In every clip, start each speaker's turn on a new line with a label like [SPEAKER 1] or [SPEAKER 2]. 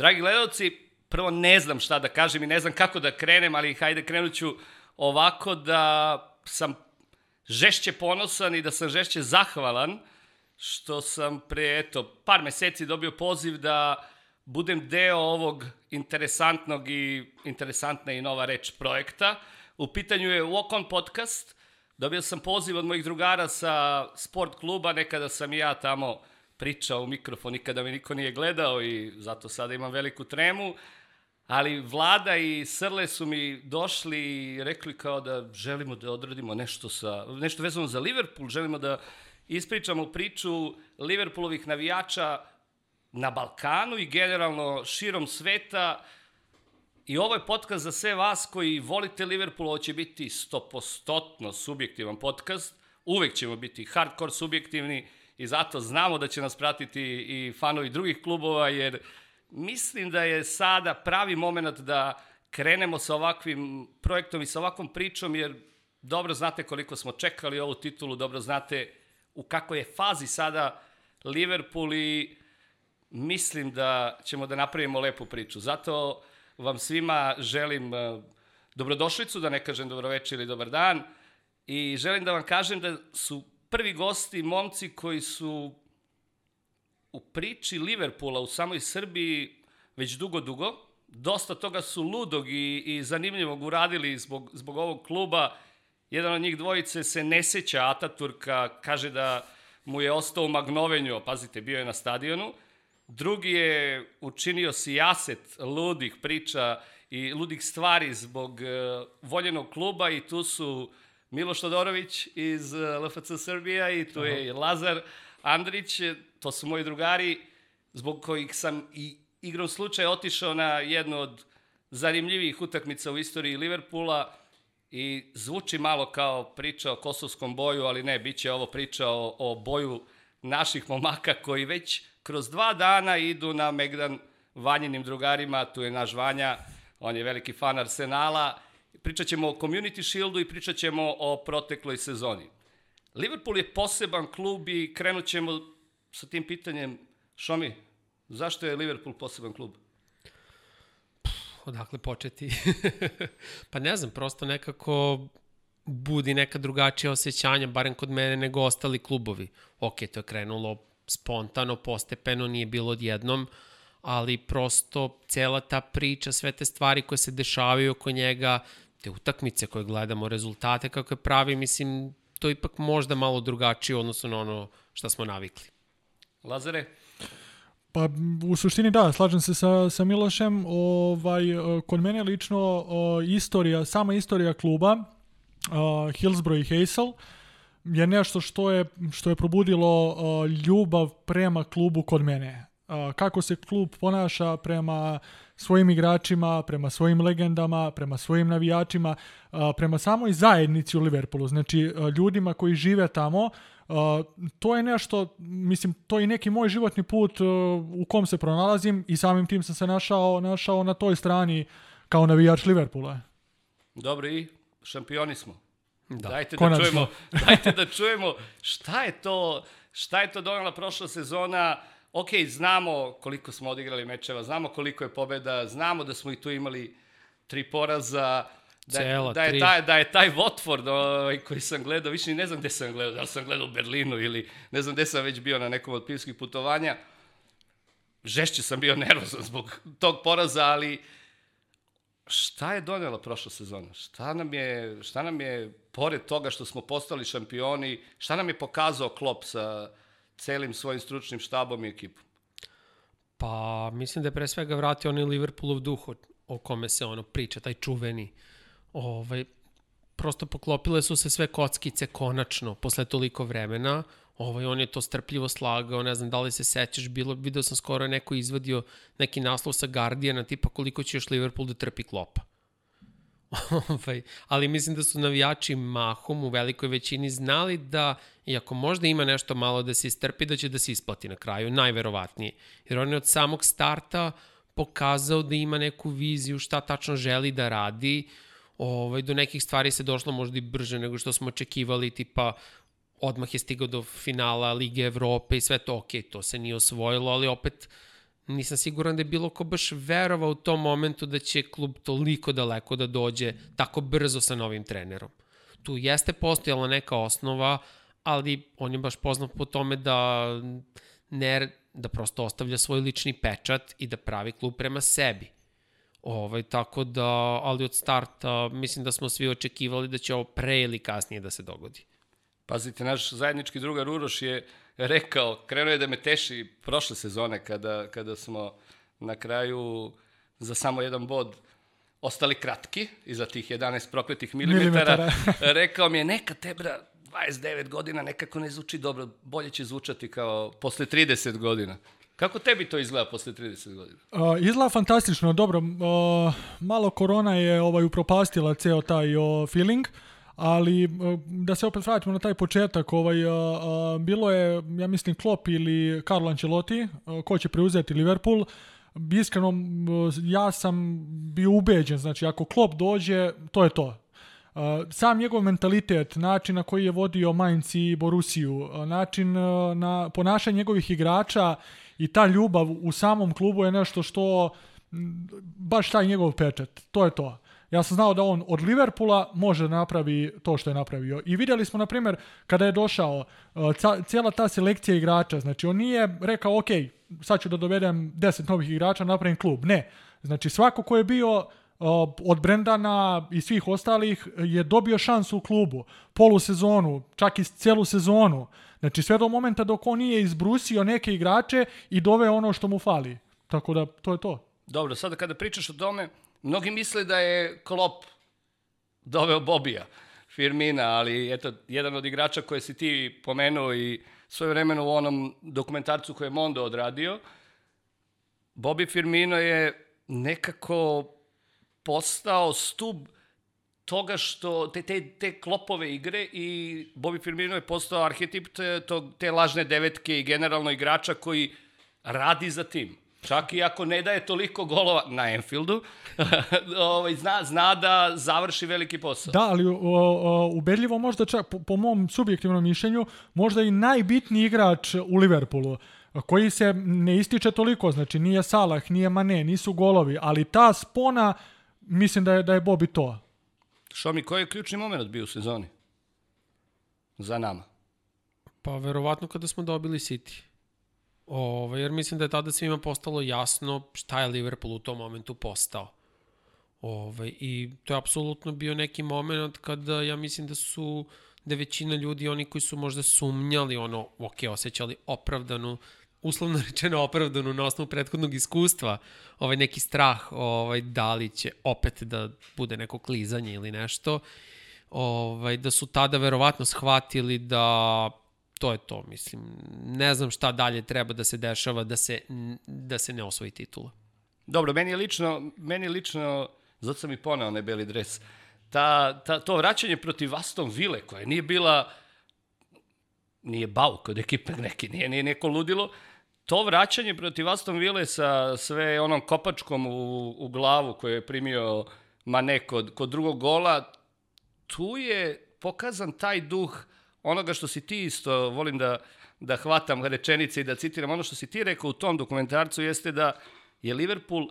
[SPEAKER 1] Dragi gledalci, prvo ne znam šta da kažem i ne znam kako da krenem, ali hajde krenut ću ovako da sam žešće ponosan i da sam žešće zahvalan što sam pre, eto, par meseci dobio poziv da budem deo ovog interesantnog i interesantna i nova reč projekta. U pitanju je Walk On Podcast. Dobio sam poziv od mojih drugara sa sport kluba, nekada sam i ja tamo pričao u mikrofon, nikada me niko nije gledao i zato sada imam veliku tremu. Ali Vlada i Srle su mi došli i rekli kao da želimo da odradimo nešto, sa, nešto vezano za Liverpool, želimo da ispričamo priču Liverpoolovih navijača na Balkanu i generalno širom sveta. I ovo je podcast za sve vas koji volite Liverpool, ovo će biti stopostotno subjektivan podcast. Uvek ćemo biti hardcore subjektivni i zato znamo da će nas pratiti i fanovi drugih klubova, jer mislim da je sada pravi moment da krenemo sa ovakvim projektom i sa ovakvom pričom, jer dobro znate koliko smo čekali ovu titulu, dobro znate u kakvoj je fazi sada Liverpool i mislim da ćemo da napravimo lepu priču. Zato vam svima želim eh, dobrodošlicu, da ne kažem dobroveče ili dobar dan, i želim da vam kažem da su prvi gosti momci koji su u priči Liverpoola u samoj Srbiji već dugo, dugo. Dosta toga su ludog i, i zanimljivog uradili zbog, zbog ovog kluba. Jedan od njih dvojice se ne seća Ataturka, kaže da mu je ostao u Magnovenju, pazite, bio je na stadionu. Drugi je učinio sijaset ludih priča i ludih stvari zbog uh, voljenog kluba i tu su Miloš Todorović iz uh, LFC Srbija i tu je Lazar Andrić, to su moji drugari zbog kojih sam i igrom slučaja otišao na jednu od zanimljivih utakmica u istoriji Liverpoola i zvuči malo kao priča o kosovskom boju, ali ne, bit će ovo priča o, o boju naših momaka koji već kroz dva dana idu na Megdan Vanjinim drugarima, tu je naš Vanja, on je veliki fan Arsenala, pričat ćemo o Community Shieldu i pričat ćemo o protekloj sezoni. Liverpool je poseban klub i krenut ćemo sa tim pitanjem, Šomi, zašto je Liverpool poseban klub?
[SPEAKER 2] Odakle početi? pa ne znam, prosto nekako budi neka drugačija osjećanja, barem kod mene, nego ostali klubovi. Ok, to je krenulo spontano, postepeno, nije bilo odjednom, ali prosto cela ta priča, sve te stvari koje se dešavaju oko njega, te utakmice koje gledamo, rezultate kako je pravi, mislim, to je ipak možda malo drugačije odnosno na ono što smo navikli.
[SPEAKER 1] Lazare?
[SPEAKER 3] Pa u suštini da, slažem se sa, sa Milošem. Ovaj, kod mene lično istorija, sama istorija kluba uh, Hillsborough i Hazel je nešto što je, što je probudilo uh, ljubav prema klubu kod mene. Kako se klub ponaša prema svojim igračima, prema svojim legendama, prema svojim navijačima, uh, prema samoj zajednici u Liverpoolu, znači uh, ljudima koji žive tamo, Uh, to je nešto, mislim, to je neki moj životni put uh, u kom se pronalazim i samim tim sam se našao, našao na toj strani kao navijač Liverpoola.
[SPEAKER 1] Dobro i šampioni smo.
[SPEAKER 2] Da.
[SPEAKER 1] Dajte da
[SPEAKER 3] Konačno.
[SPEAKER 1] čujemo, dajte da čujemo šta je to, šta je to donela prošla sezona. Ok, znamo koliko smo odigrali mečeva, znamo koliko je pobeda, znamo da smo i tu imali tri poraza, da,
[SPEAKER 2] Cela
[SPEAKER 1] da, je
[SPEAKER 2] tri.
[SPEAKER 1] taj, da je taj Watford ovaj, koji sam gledao, više ne znam gde sam gledao, da li sam gledao u Berlinu ili ne znam gde sam već bio na nekom od pivskih putovanja. Žešće sam bio nervozan zbog tog poraza, ali šta je donela prošla sezona? Šta nam je, šta nam je pored toga što smo postali šampioni, šta nam je pokazao Klopp sa celim svojim stručnim štabom i ekipom?
[SPEAKER 2] Pa, mislim da je pre svega vratio onaj Liverpoolov duh o, o kome se ono priča, taj čuveni. Ovaj, prosto poklopile su se sve kockice konačno, posle toliko vremena. Ovaj, on je to strpljivo slagao, ne znam da li se sećaš, bilo, video sam skoro neko izvadio neki naslov sa Guardiana, tipa koliko će još Liverpool da trpi klopa. ovaj, ali mislim da su navijači mahom u velikoj većini znali da, iako možda ima nešto malo da se istrpi, da će da se isplati na kraju, najverovatnije. Jer on je od samog starta pokazao da ima neku viziju šta tačno želi da radi, ovaj, do nekih stvari se došlo možda i brže nego što smo očekivali, tipa odmah je stigao do finala Lige Evrope i sve to, ok, to se nije osvojilo, ali opet nisam siguran da je bilo ko baš verovao u tom momentu da će klub toliko daleko da dođe tako brzo sa novim trenerom. Tu jeste postojala neka osnova, ali on je baš poznat po tome da ne, da prosto ostavlja svoj lični pečat i da pravi klub prema sebi. Ovaj, tako da, ali od starta mislim da smo svi očekivali da će ovo pre ili kasnije da se dogodi.
[SPEAKER 1] Pazite, naš zajednički drugar Uroš je rekao, krenuo je da me teši prošle sezone kada, kada smo na kraju za samo jedan bod ostali kratki iza tih 11 prokletih milimetara. milimetara. rekao mi je, neka tebra, 29 godina nekako ne zvuči dobro, bolje će zvučati kao posle 30 godina. Kako tebi to izgleda posle 30 godina?
[SPEAKER 3] Uh, izgleda fantastično, dobro. Uh, malo korona je ovaj upropastila ceo taj uh, feeling, ali uh, da se opet vratimo na taj početak, ovaj, uh, uh, bilo je, ja mislim, Klopp ili Carlo Ancelotti, uh, ko će preuzeti Liverpool, iskreno, ja sam bio ubeđen, znači ako Klopp dođe, to je to. Sam njegov mentalitet, način na koji je vodio Mainz i Borusiju, način na ponašanje njegovih igrača i ta ljubav u samom klubu je nešto što baš taj njegov pečat. To je to. Ja sam znao da on od Liverpoola može napravi to što je napravio. I vidjeli smo, na primjer, kada je došao cijela ta selekcija igrača, znači on nije rekao, ok, sad ću da dovedem 10 novih igrača, napravim klub. Ne. Znači svako ko je bio od Brendana i svih ostalih je dobio šansu u klubu, polusezonu, čak i celu sezonu. Znači sve do momenta dok on nije izbrusio neke igrače i dove ono što mu fali. Tako da to je to.
[SPEAKER 1] Dobro, sada kada pričaš o tome, mnogi misle da je Klopp doveo Bobija, Firmina, ali eto, jedan od igrača koje si ti pomenuo i svoje vremeno u onom dokumentarcu koje je Mondo odradio, Bobby Firmino je nekako postao stub toga što te, te, te klopove igre i Bobby Firmino je postao arhetip te, to, te lažne devetke i generalno igrača koji radi za tim. Čak i ako ne daje toliko golova na Enfieldu, ovaj, zna, zna da završi veliki posao.
[SPEAKER 3] Da, ali o, o, ubedljivo možda čak, po, po mom subjektivnom mišljenju, možda i najbitniji igrač u Liverpoolu koji se ne ističe toliko, znači nije Salah, nije Mane, nisu golovi, ali ta spona mislim da je, da je Bobi to.
[SPEAKER 1] Što mi, koji je ključni moment bio u sezoni? Za nama.
[SPEAKER 2] Pa verovatno kada smo dobili City. Ovo, jer mislim da je tada svima postalo jasno šta je Liverpool u tom momentu postao. Ove, I to je apsolutno bio neki moment kada ja mislim da su da većina ljudi, oni koji su možda sumnjali, ono, ok, osjećali opravdanu uslovno rečeno opravdano na osnovu prethodnog iskustva, ovaj neki strah, ovaj da li će opet da bude neko klizanje ili nešto, ovaj da su tada verovatno shvatili da to je to, mislim. Ne znam šta dalje treba da se dešava da se da se ne osvoji titula.
[SPEAKER 1] Dobro, meni je lično, meni je lično, zato sam i poneo onaj beli dres, ta, ta, to vraćanje protiv Aston Ville, koja nije bila, nije bauk od ekipe neki, nije, nije neko ludilo, to vraćanje protiv Aston Ville sa sve onom kopačkom u, u glavu koje je primio Mane kod, kod drugog gola, tu je pokazan taj duh onoga što si ti isto, volim da, da hvatam rečenice i da citiram, ono što si ti rekao u tom dokumentarcu jeste da je Liverpool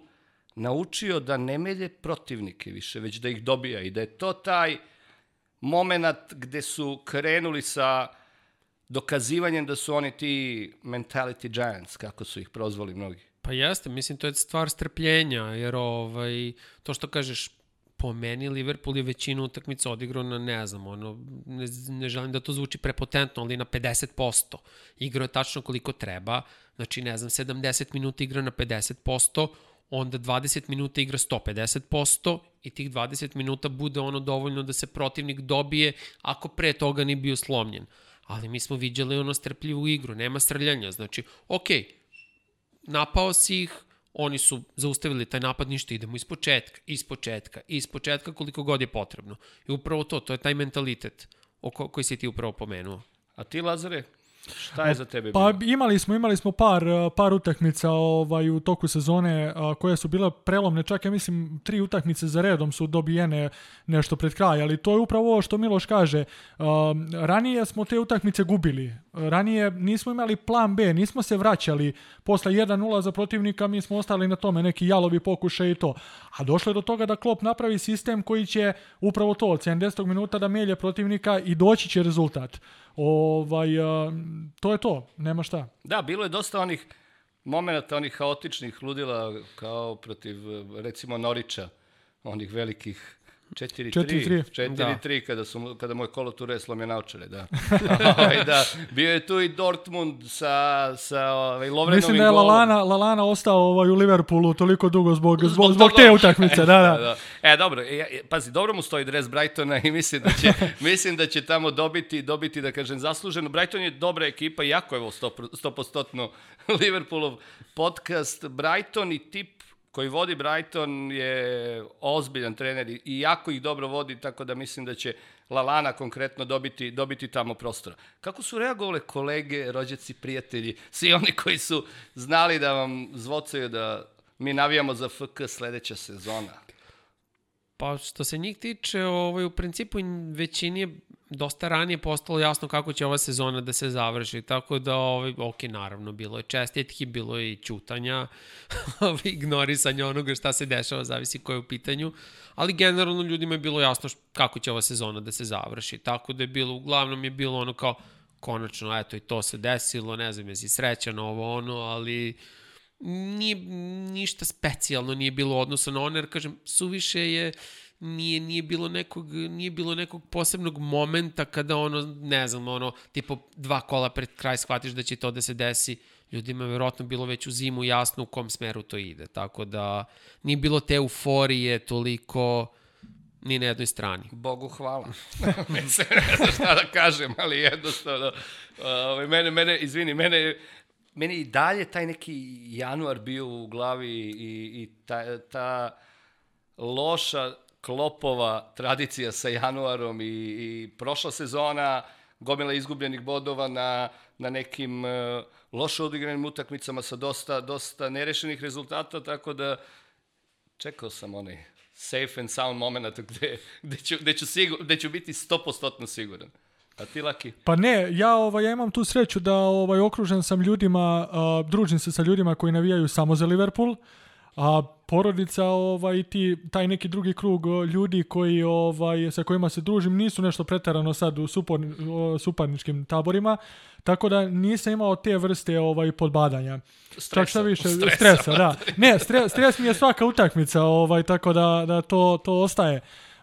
[SPEAKER 1] naučio da ne melje protivnike više, već da ih dobija i da je to taj moment gde su krenuli sa dokazivanjem da su oni ti mentality giants, kako su ih prozvali mnogi.
[SPEAKER 2] Pa jeste, mislim, to je stvar strpljenja, jer ovaj, to što kažeš, po meni Liverpool je većinu utakmica odigrao na, ne znam, ono, ne, ne želim da to zvuči prepotentno, ali na 50%. Igrao je tačno koliko treba, znači, ne znam, 70 minuta igra na 50%, onda 20 minuta igra 150% i tih 20 minuta bude ono dovoljno da se protivnik dobije ako pre toga ni bio slomljen ali mi smo viđali ono strpljivu igru, nema srljanja, znači, ok, napao si ih, oni su zaustavili taj napad, ništa, idemo iz početka, iz početka, iz početka koliko god je potrebno. I upravo to, to je taj mentalitet o ko, koji si ti upravo pomenuo.
[SPEAKER 1] A ti, Lazare, Šta je za tebe
[SPEAKER 3] pa, bilo? Pa imali smo, imali smo par, par utakmica ovaj, u toku sezone koje su bile prelomne, čak ja mislim tri utakmice za redom su dobijene nešto pred kraj, ali to je upravo ovo što Miloš kaže. ranije smo te utakmice gubili, Ranije nismo imali plan B, nismo se vraćali posle 1-0 za protivnika, mi smo ostali na tome, neki jalovi pokušaj i to. A došlo je do toga da Klopp napravi sistem koji će upravo to, od 70. minuta da melje protivnika i doći će rezultat. Ovaj, to je to, nema šta.
[SPEAKER 1] Da, bilo je dosta onih momenta, onih haotičnih ludila kao protiv, recimo, Norića, onih velikih 4-3, 4-3 kada, su, kada moj kolo ture slomio naočare, da. ovaj, da. Bio je tu i Dortmund sa, sa ovaj, Lovrenovim
[SPEAKER 3] Mislim da je Lalana, Lalana ostao ovaj, u Liverpoolu toliko dugo zbog, zbog, zbog, zbog te utakmice, da, da. da, da.
[SPEAKER 1] E, dobro, e, pazi, dobro mu stoji dres Brightona i mislim da će, mislim da će tamo dobiti, dobiti, da kažem, zasluženo. Brighton je dobra ekipa, jako je ovo 100%, 100 Liverpoolov podcast. Brighton i tip koji vodi Brighton je ozbiljan trener i jako ih dobro vodi, tako da mislim da će Lalana konkretno dobiti, dobiti tamo prostora. Kako su reagovali kolege, rođaci, prijatelji, svi oni koji su znali da vam zvocaju da mi navijamo za FK sledeća sezona?
[SPEAKER 2] Pa što se njih tiče, ovaj, u principu većini je dosta ranije postalo jasno kako će ova sezona da se završi, tako da, ovaj, ok, naravno, bilo je čestitki, bilo je i čutanja, ovaj, ignorisanja onoga šta se dešava, zavisi ko je u pitanju, ali generalno ljudima je bilo jasno kako će ova sezona da se završi, tako da je bilo, uglavnom je bilo ono kao, konačno, eto, i to se desilo, ne znam, jesi srećan ovo, ono, ali nije ništa specijalno nije bilo odnosa na ono, jer, kažem, suviše je, nije, nije, bilo nekog, nije bilo nekog posebnog momenta kada ono, ne znam, ono, tipo dva kola pred kraj shvatiš da će to da se desi. Ljudima je verovatno bilo već u zimu jasno u kom smeru to ide. Tako da nije bilo te euforije toliko ni na jednoj strani.
[SPEAKER 1] Bogu hvala. Mislim, ne znam šta da kažem, ali jednostavno, uh, mene, mene, izvini, mene, mene i dalje taj neki januar bio u glavi i, i ta, ta loša klopova tradicija sa januarom i, i prošla sezona, gomila izgubljenih bodova na, na nekim uh, loše odigranim utakmicama sa dosta, dosta nerešenih rezultata, tako da čekao sam onaj safe and sound moment gde, gde, ću, gde, ću, sigur, gde ću biti 100% siguran. A ti, Laki?
[SPEAKER 3] Pa ne, ja, ovaj, ja imam tu sreću da ovaj, okružen sam ljudima, uh, družim se sa ljudima koji navijaju samo za Liverpool, a porodica ovaj ti taj neki drugi krug ljudi koji ovaj sa kojima se družim nisu nešto preterano sad u supor, suparničkim taborima tako da nisam imao te vrste ovaj podbadanja. Stresa, čak šta više stresa, stresa da. Ne stres, stres mi je svaka utakmica ovaj tako da da to to ostaje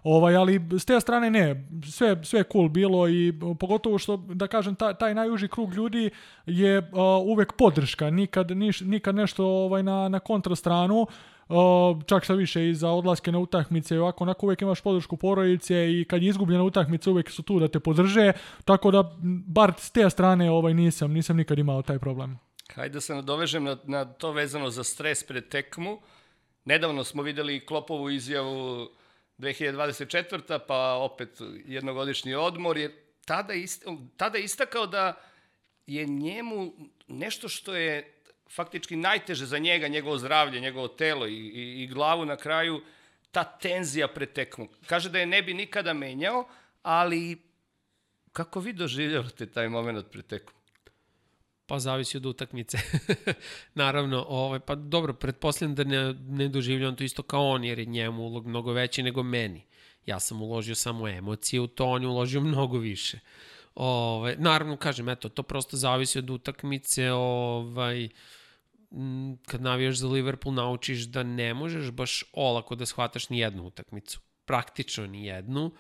[SPEAKER 3] Ovaj, ali s te strane ne, sve, sve cool bilo i pogotovo što, da kažem, taj, taj najuži krug ljudi je uh, uvek podrška, nikad, niš, nikad nešto ovaj, na, na kontrastranu, Uh, čak šta više i za odlaske na utakmice i ovako onako uvek imaš podršku porodice i kad je izgubljena utakmica uvek su tu da te podrže tako da bar s te strane ovaj nisam nisam nikad imao taj problem.
[SPEAKER 1] Hajde da se nadovežem na, na to vezano za stres pred tekmu. Nedavno smo videli Klopovu izjavu 2024. pa opet jednogodišnji odmor, jer tada, ist, tada istakao da je njemu nešto što je faktički najteže za njega, njegovo zdravlje, njegovo telo i, i, i glavu na kraju, ta tenzija pred tekmu. Kaže da je ne bi nikada menjao, ali kako vi doživljavate taj moment pred tekmu?
[SPEAKER 2] Pa zavisi od utakmice. Naravno, ovaj, pa dobro, pretpostavljam da ne, ne doživljam to isto kao on, jer je njemu ulog mnogo veći nego meni. Ja sam uložio samo emocije u to, on je uložio mnogo više. Ovaj, naravno, kažem, eto, to prosto zavisi od utakmice, ovaj, kad navijaš za Liverpool naučiš da ne možeš baš olako da shvataš ni jednu utakmicu. Praktično ni jednu,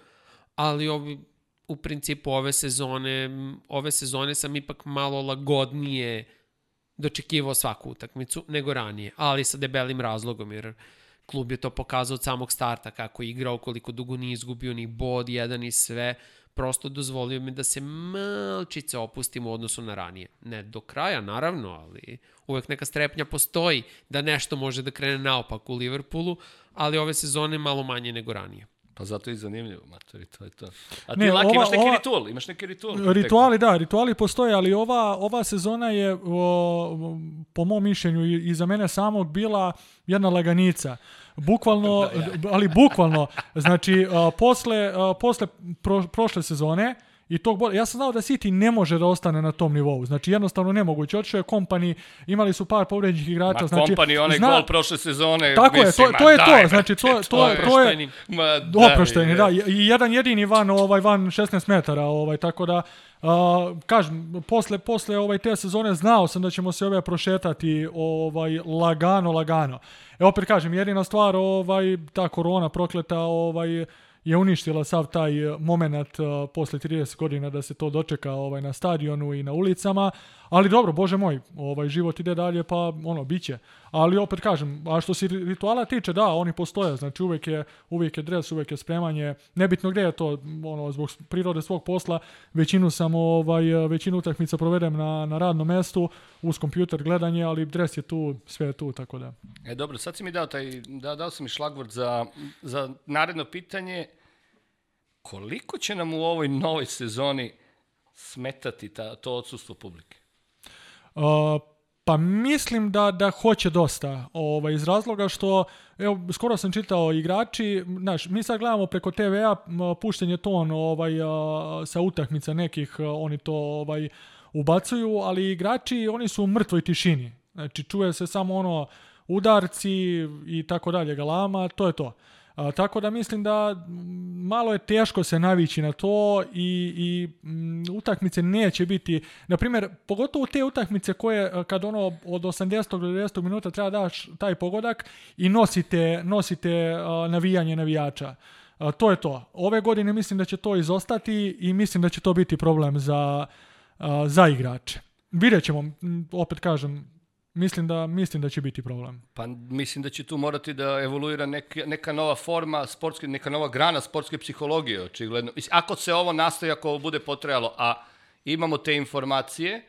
[SPEAKER 2] ali ovi, u principu ove sezone, ove sezone sam ipak malo lagodnije dočekivao svaku utakmicu nego ranije, ali sa debelim razlogom, jer klub je to pokazao od samog starta kako je igrao, koliko dugo nije izgubio ni bod, jedan i sve, prosto dozvolio mi da se malčice opustim u odnosu na ranije. Ne do kraja, naravno, ali uvek neka strepnja postoji da nešto može da krene naopak u Liverpoolu, ali ove sezone malo manje nego ranije.
[SPEAKER 1] Pa zato je i zanimljivo, matori, to je to. A ti, ne, Laki, ova, imaš neki ova, ritual? Imaš neki ritual?
[SPEAKER 3] Rituali, da, rituali postoje, ali ova, ova sezona je, o, po mom mišljenju, i, i za mene samog bila jedna laganica. Bukvalno, da, ja. ali bukvalno, znači, a, posle, a, posle pro, prošle sezone, I tog boda, ja sam znao da City ne može da ostane na tom nivou. Znači jednostavno nemoguće. Otišao je kompani, imali su par povređenih igrača.
[SPEAKER 1] Ma
[SPEAKER 3] znači,
[SPEAKER 1] kompani, onaj
[SPEAKER 3] zna-
[SPEAKER 1] gol prošle sezone.
[SPEAKER 3] Tako je,
[SPEAKER 1] mislim,
[SPEAKER 3] to,
[SPEAKER 1] ma
[SPEAKER 3] to je
[SPEAKER 1] daj,
[SPEAKER 3] to. Znači to, to, to, je, to je.
[SPEAKER 1] Ma daj,
[SPEAKER 3] oprošteni,
[SPEAKER 1] je.
[SPEAKER 3] da. I jedan jedini van ovaj van 16 metara, ovaj tako da Uh, kažem, posle, posle ovaj, te sezone znao sam da ćemo se ove prošetati ovaj, lagano, lagano. E opet kažem, jedina stvar, ovaj, ta korona prokleta, ovaj, je uništila sav taj moment uh, posle 30 godina da se to dočeka ovaj na stadionu i na ulicama, ali dobro, bože moj, ovaj život ide dalje pa ono biće. Ali opet kažem, a što se rituala tiče, da, oni postoje, znači uvek je uvek je dres, uvek je spremanje, nebitno gde je to, ono zbog prirode svog posla, većinu sam ovaj većinu utakmica provedem na na radnom mestu uz kompjuter gledanje, ali dres je tu, sve je tu, tako da.
[SPEAKER 1] E dobro, sad si mi dao taj, da, dao sam mi šlagvord za, za naredno pitanje. Koliko će nam u ovoj novoj sezoni smetati ta, to odsustvo publike?
[SPEAKER 3] Pa mislim da da hoće dosta, ovaj iz razloga što evo skoro sam čitao igrači, znaš, mi sad gledamo preko TV-a pušten je ton ovaj sa utakmica nekih, oni to ovaj ubacuju, ali igrači oni su u mrtvoj tišini. Znači čuje se samo ono udarci i tako dalje galama, to je to. A, tako da mislim da malo je teško se navići na to i, i m, utakmice neće biti, na primjer, pogotovo te utakmice koje kad ono od 80. do 90. minuta treba daš taj pogodak i nosite, nosite a, navijanje navijača. A, to je to. Ove godine mislim da će to izostati i mislim da će to biti problem za, za igrače. Vidjet ćemo, opet kažem, mislim da, mislim da će biti problem.
[SPEAKER 1] Pa mislim da će tu morati da evoluira neka, neka nova forma sportske, neka nova grana sportske psihologije, očigledno. Ako se ovo nastaje, ako ovo bude potrajalo, a imamo te informacije,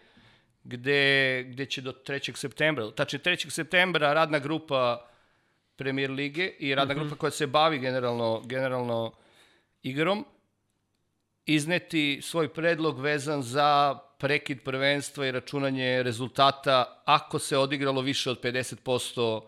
[SPEAKER 1] gde, gde će do 3. septembra, tačnije 3. septembra radna grupa Premier lige i radna mm -hmm. grupa koja se bavi generalno, generalno igrom, izneti svoj predlog vezan za prekid prvenstva i računanje rezultata ako se odigralo više od 50%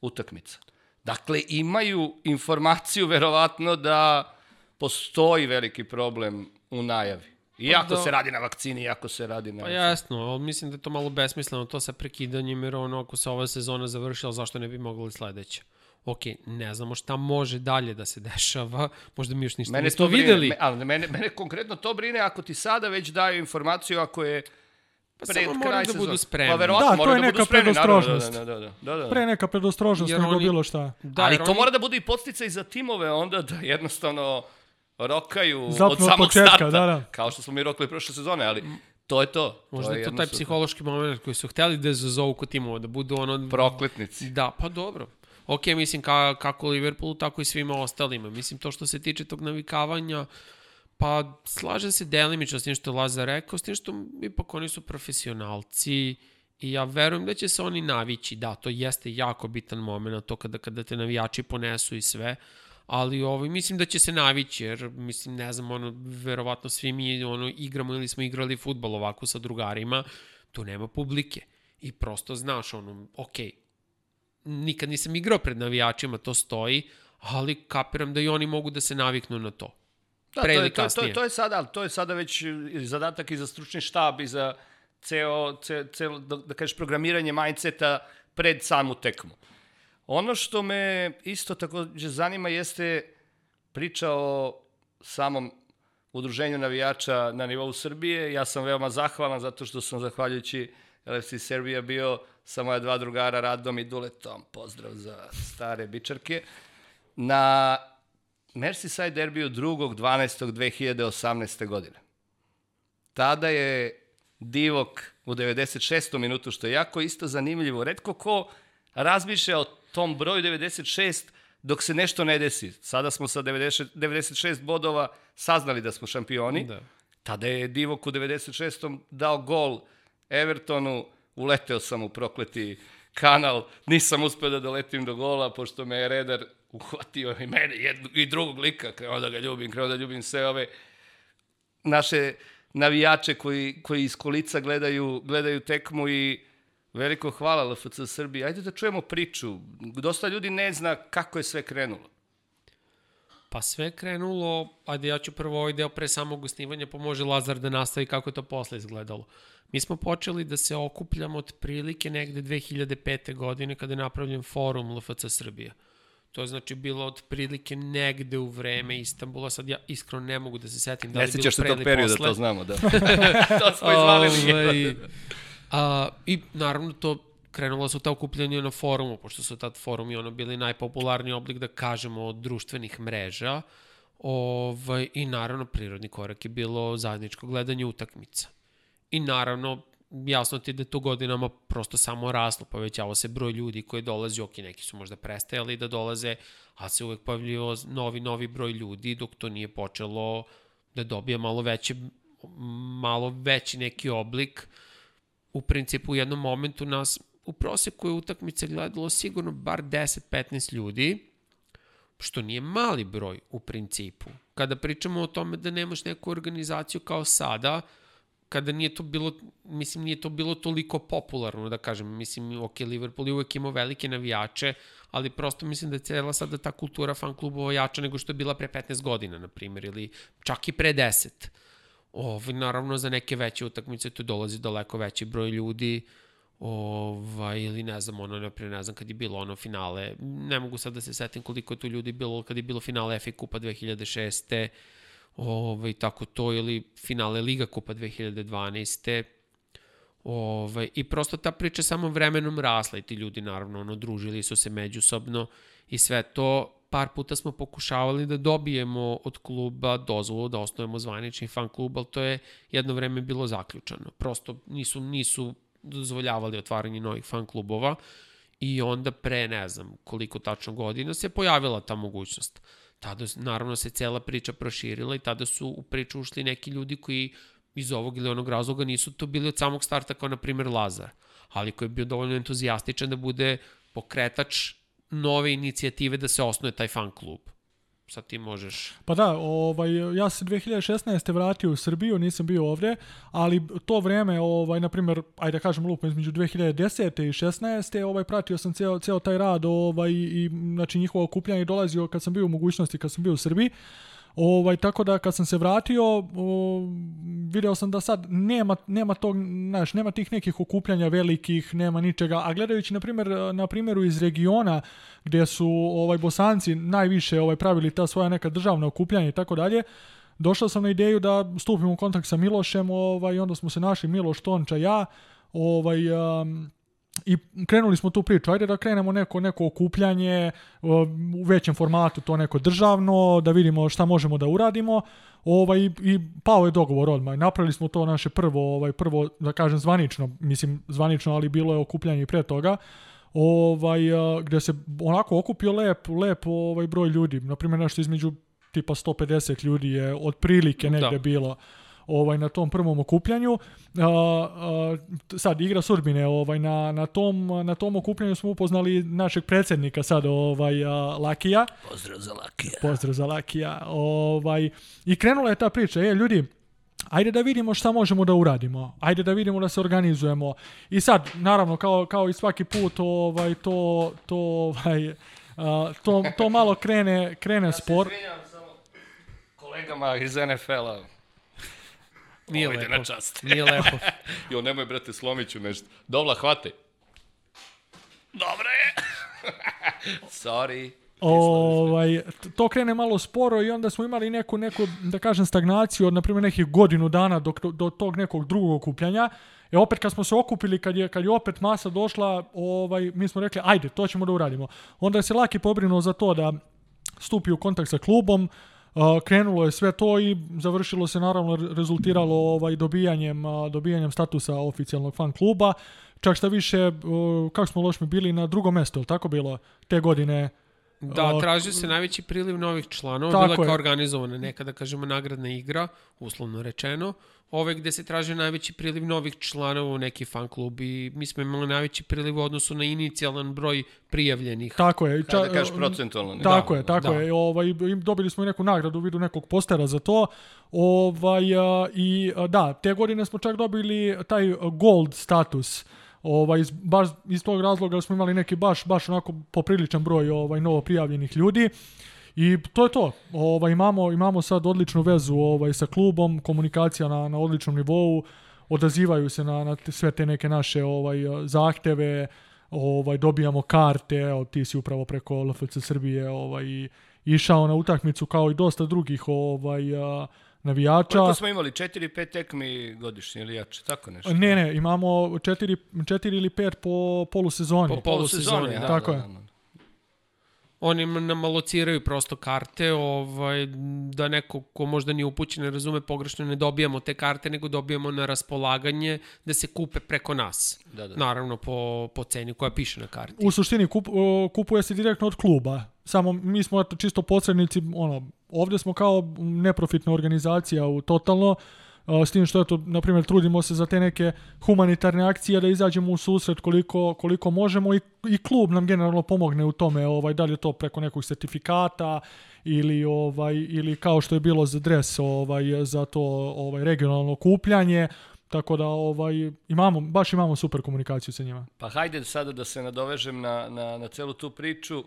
[SPEAKER 1] utakmica. Dakle, imaju informaciju verovatno da postoji veliki problem u najavi. Iako
[SPEAKER 2] da.
[SPEAKER 1] se radi na vakcini, iako se radi na...
[SPEAKER 2] Pa jasno, mislim da je to malo besmisleno to sa prekidanjem, jer ono, ako se ova sezona završila, zašto ne bi mogli sledeće? Ok, ne znamo šta može dalje da se dešava, možda mi još ništa
[SPEAKER 1] Mene
[SPEAKER 2] nismo
[SPEAKER 1] to brine,
[SPEAKER 2] videli.
[SPEAKER 1] me, ali mene, mene konkretno to brine ako ti sada već daju informaciju ako je
[SPEAKER 2] Pa
[SPEAKER 1] pred
[SPEAKER 2] samo moraju da
[SPEAKER 1] sezone.
[SPEAKER 2] budu spremni.
[SPEAKER 1] Pa verovatno
[SPEAKER 3] Da, to
[SPEAKER 1] moraju
[SPEAKER 3] je
[SPEAKER 1] da budu
[SPEAKER 3] neka
[SPEAKER 1] spremni,
[SPEAKER 3] predostrožnost.
[SPEAKER 1] Da, da, da, da, da.
[SPEAKER 3] Pre neka predostrožnost
[SPEAKER 2] Jer
[SPEAKER 3] nego
[SPEAKER 2] oni-
[SPEAKER 3] bilo šta.
[SPEAKER 2] Da,
[SPEAKER 1] Ali to
[SPEAKER 2] oni-
[SPEAKER 1] mora da bude i podsticaj za timove onda da jednostavno rokaju
[SPEAKER 3] Zapnu
[SPEAKER 1] od samog
[SPEAKER 3] početka,
[SPEAKER 1] starta.
[SPEAKER 3] da, da.
[SPEAKER 1] Kao što smo mi rokali prošle sezone, ali to je to.
[SPEAKER 2] Možda
[SPEAKER 1] to
[SPEAKER 2] je to taj psihološki moment koji su hteli da zazovu kod timova, da budu ono...
[SPEAKER 1] Prokletnici.
[SPEAKER 2] Da, pa dobro. Ok, mislim ka, kako Liverpoolu, tako i svima ostalima. Mislim, to što se tiče tog navikavanja, pa slažem se delimično s tim što je Lazar rekao, s tim što ipak oni su profesionalci i ja verujem da će se oni navići. Da, to jeste jako bitan moment, to kada, kada te navijači ponesu i sve, ali ovaj, mislim da će se navići, jer mislim, ne znam, ono, verovatno svi mi ono, igramo ili smo igrali futbol ovako sa drugarima, tu nema publike. I prosto znaš, ono, okej, nikad nisam igrao pred navijačima, to stoji, ali kapiram da i oni mogu da se naviknu na to.
[SPEAKER 1] Da,
[SPEAKER 2] Pre
[SPEAKER 1] to je, to, je- to, je- to je sada, ali to je sada već zadatak i za stručni štab i za ceo, ceo, ceo da, da kažeš, programiranje mindseta pred samu tekmu. Ono što me isto takođe zanima jeste priča o samom udruženju navijača na nivou Srbije. Ja sam veoma zahvalan zato što sam zahvaljujući LFC Serbia bio sa moja dva drugara Radom i Duletom. Pozdrav za stare bičarke. Na Merseyside derbiju 2.12.2018. godine. Tada je Divok u 96. minutu, što je jako isto zanimljivo. Redko ko razmišlja o tom broju 96 dok se nešto ne desi. Sada smo sa 90, 96 bodova saznali da smo šampioni.
[SPEAKER 2] Da.
[SPEAKER 1] Tada je Divok u 96. dao gol Evertonu, uleteo sam u prokleti kanal, nisam uspeo da doletim do gola, pošto me je redar uhvatio i mene jednu, i drugog lika, krenuo da ga ljubim, krenuo da ljubim sve ove naše navijače koji, koji iz kolica gledaju, gledaju tekmu i veliko hvala LFC Srbiji. Ajde da čujemo priču. Dosta ljudi ne zna kako je sve krenulo.
[SPEAKER 2] Pa sve je krenulo, ajde ja ću prvo ovaj deo pre samog osnivanja, pa može Lazar da nastavi kako je to posle izgledalo. Mi smo počeli da se okupljamo od prilike negde 2005. godine kada je napravljen forum LFC Srbija. To je znači bilo od prilike negde u vreme Istanbula, sad ja iskreno ne mogu da se setim da
[SPEAKER 1] Ne
[SPEAKER 2] li je bilo
[SPEAKER 1] sjećaš se
[SPEAKER 2] pre
[SPEAKER 1] tog
[SPEAKER 2] ili
[SPEAKER 1] perioda,
[SPEAKER 2] posle.
[SPEAKER 1] to znamo, da. to smo izvalili.
[SPEAKER 2] Ovaj, a, I naravno to krenulo su ta okupljanja na forumu, pošto su tad forumi ono bili najpopularniji oblik da kažemo društvenih mreža. Ovaj, I naravno prirodni korak je bilo zajedničko gledanje utakmica. I naravno jasno ti da to godinama prosto samo raslo, povećavao se broj ljudi koji dolazi, ok, neki su možda prestajali da dolaze, ali se uvek pojavljivao novi, novi broj ljudi dok to nije počelo da dobije malo veće malo veći neki oblik u principu u jednom momentu nas u proseku je utakmice gledalo sigurno bar 10-15 ljudi, što nije mali broj u principu. Kada pričamo o tome da nemaš neku organizaciju kao sada, kada nije to bilo, mislim, nije to bilo toliko popularno, da kažem, mislim, ok, Liverpool je uvek imao velike navijače, ali prosto mislim da je cela sada ta kultura fan klubova jača nego što je bila pre 15 godina, na primjer, ili čak i pre 10. Ovaj, naravno, za neke veće utakmice tu dolazi daleko veći broj ljudi, ovaj, ili ne znam, ono, naprijed, ne znam, kad je bilo ono finale, ne mogu sad da se setim koliko je tu ljudi bilo, kad je bilo finale FA Kupa 2006. Ovaj, tako to, ili finale Liga Kupa 2012. Ovaj, I prosto ta priča samo vremenom rasla i ti ljudi naravno ono, družili su se međusobno i sve to par puta smo pokušavali da dobijemo od kluba dozvolu da osnovemo zvanični fan klub, ali to je jedno vreme bilo zaključano. Prosto nisu, nisu dozvoljavali otvaranje novih fan klubova i onda pre ne znam koliko tačno godina se pojavila ta mogućnost. Tada naravno se cela priča proširila i tada su u priču ušli neki ljudi koji iz ovog ili onog razloga nisu to bili od samog starta kao na primjer Lazar, ali koji je bio dovoljno entuzijastičan da bude pokretač nove inicijative da se osnuje taj fan klub. Sad ti možeš...
[SPEAKER 3] Pa da, ovaj, ja se 2016. vratio u Srbiju, nisam bio ovde, ali to vreme, ovaj, na primjer, ajde da kažem lupo, između 2010. i 16. Ovaj, pratio sam ceo, ceo taj rad ovaj, i znači, njihovo okupljanje je dolazio kad sam bio u mogućnosti, kad sam bio u Srbiji. Ovaj, tako da kad sam se vratio, o, video sam da sad nema, nema, tog, znaš, nema tih nekih okupljanja velikih, nema ničega, a gledajući na, primjer, na primjeru iz regiona gdje su ovaj Bosanci najviše ovaj pravili ta svoja neka državna okupljanja i tako dalje, došao sam na ideju da stupim u kontakt sa Milošem, ovaj, onda smo se našli Miloš, Tonča, ja, ovaj, um, i krenuli smo tu priču, ajde da krenemo neko, neko okupljanje u većem formatu, to neko državno, da vidimo šta možemo da uradimo. Ovaj, I pao je dogovor odmah. Napravili smo to naše prvo, ovaj, prvo da kažem zvanično, mislim zvanično, ali bilo je okupljanje i pre toga ovaj, gde se onako okupio lep, lep ovaj, broj ljudi. Naprimjer, nešto između tipa 150 ljudi je otprilike negde da. bilo ovaj na tom prvom okupljanju. A, a, sad igra sudbine ovaj na, na tom na tom okupljanju smo upoznali našeg predsjednika sad ovaj a, Lakija.
[SPEAKER 1] Pozdrav za Lakija.
[SPEAKER 3] Pozdrav za Lakija. Ovaj i krenula je ta priča, ej ljudi, ajde da vidimo šta možemo da uradimo. Ajde da vidimo da se organizujemo. I sad naravno kao kao i svaki put ovaj to to ovaj a, to to malo krene krene spor.
[SPEAKER 1] Ja se samo kolegama iz NFL-a.
[SPEAKER 2] Nije
[SPEAKER 1] Ovo
[SPEAKER 2] lepo.
[SPEAKER 1] na čast.
[SPEAKER 2] Nije lepo.
[SPEAKER 1] Jo, nemoj, brate, slomiću nešto. Dovla, hvate. Dobro je. Sorry.
[SPEAKER 3] Ovaj, to krene malo sporo i onda smo imali neku, neku da kažem, stagnaciju od, na primjer, nekih godinu dana do, do tog nekog drugog okupljanja. E opet kad smo se okupili, kad je, kad je opet masa došla, ovaj, mi smo rekli, ajde, to ćemo da uradimo. Onda je se Laki pobrinuo za to da stupi u kontakt sa klubom, Uh, krenulo je sve to i završilo se naravno re- rezultiralo ovaj dobijanjem dobijanjem statusa oficijalnog fan kluba. Čak šta više, kako smo lošmi bili na drugom mestu, je tako bilo te godine?
[SPEAKER 2] Da, tražio se najveći priliv novih članova,
[SPEAKER 3] Tako
[SPEAKER 2] bila je kao organizovana neka, da kažemo, nagradna igra, uslovno rečeno. Ove gde se tražio najveći priliv novih članova u neki fan klub i mi smo imali najveći priliv u odnosu na inicijalan broj prijavljenih.
[SPEAKER 3] Tako je.
[SPEAKER 1] Kada da kažeš procentualno. Ne?
[SPEAKER 3] Tako
[SPEAKER 2] Da,
[SPEAKER 3] je, tako
[SPEAKER 2] da.
[SPEAKER 3] je. Ovaj im dobili smo i neku nagradu u vidu nekog postera za to. Ovaj a, i a, da, te godine smo čak dobili taj gold status. Ovaj baš iz tog razloga smo imali neki baš baš onako popriličan broj ovaj novo prijavljenih ljudi. I to je to. Ovaj, imamo, imamo sad odličnu vezu ovaj, sa klubom, komunikacija na, na odličnom nivou, odazivaju se na, na sve te neke naše ovaj, zahteve, ovaj, dobijamo karte, evo, ti si upravo preko LFC Srbije ovaj, išao na utakmicu kao i dosta drugih ovaj, navijača.
[SPEAKER 1] Koliko smo imali? 4-5 tekmi godišnje ili jače? Tako nešto.
[SPEAKER 3] Ne, ne, imamo četiri, četiri ili pet po polusezoni.
[SPEAKER 2] Po polusezoni,
[SPEAKER 1] da,
[SPEAKER 3] Tako
[SPEAKER 1] da,
[SPEAKER 3] je.
[SPEAKER 1] da, da.
[SPEAKER 2] Oni nam alociraju prosto karte, ovaj, da neko ko možda nije upućen ne razume pogrešno, ne dobijamo te karte, nego dobijamo na raspolaganje da se kupe preko nas.
[SPEAKER 1] Da, da.
[SPEAKER 2] Naravno po, po ceni koja piše na karti.
[SPEAKER 3] U suštini kup, kupuje se direktno od kluba. Samo mi smo eto, čisto posrednici, ono, ovde smo kao neprofitna organizacija u totalno, s tim što eto, na primjer, trudimo se za te neke humanitarne akcije da izađemo u susret koliko, koliko možemo i, i klub nam generalno pomogne u tome, ovaj, da li je to preko nekog sertifikata ili ovaj ili kao što je bilo za dres ovaj za to ovaj regionalno kupljanje tako da ovaj imamo baš imamo super komunikaciju sa njima.
[SPEAKER 1] Pa hajde sada da se nadovežem na, na, na celu tu priču.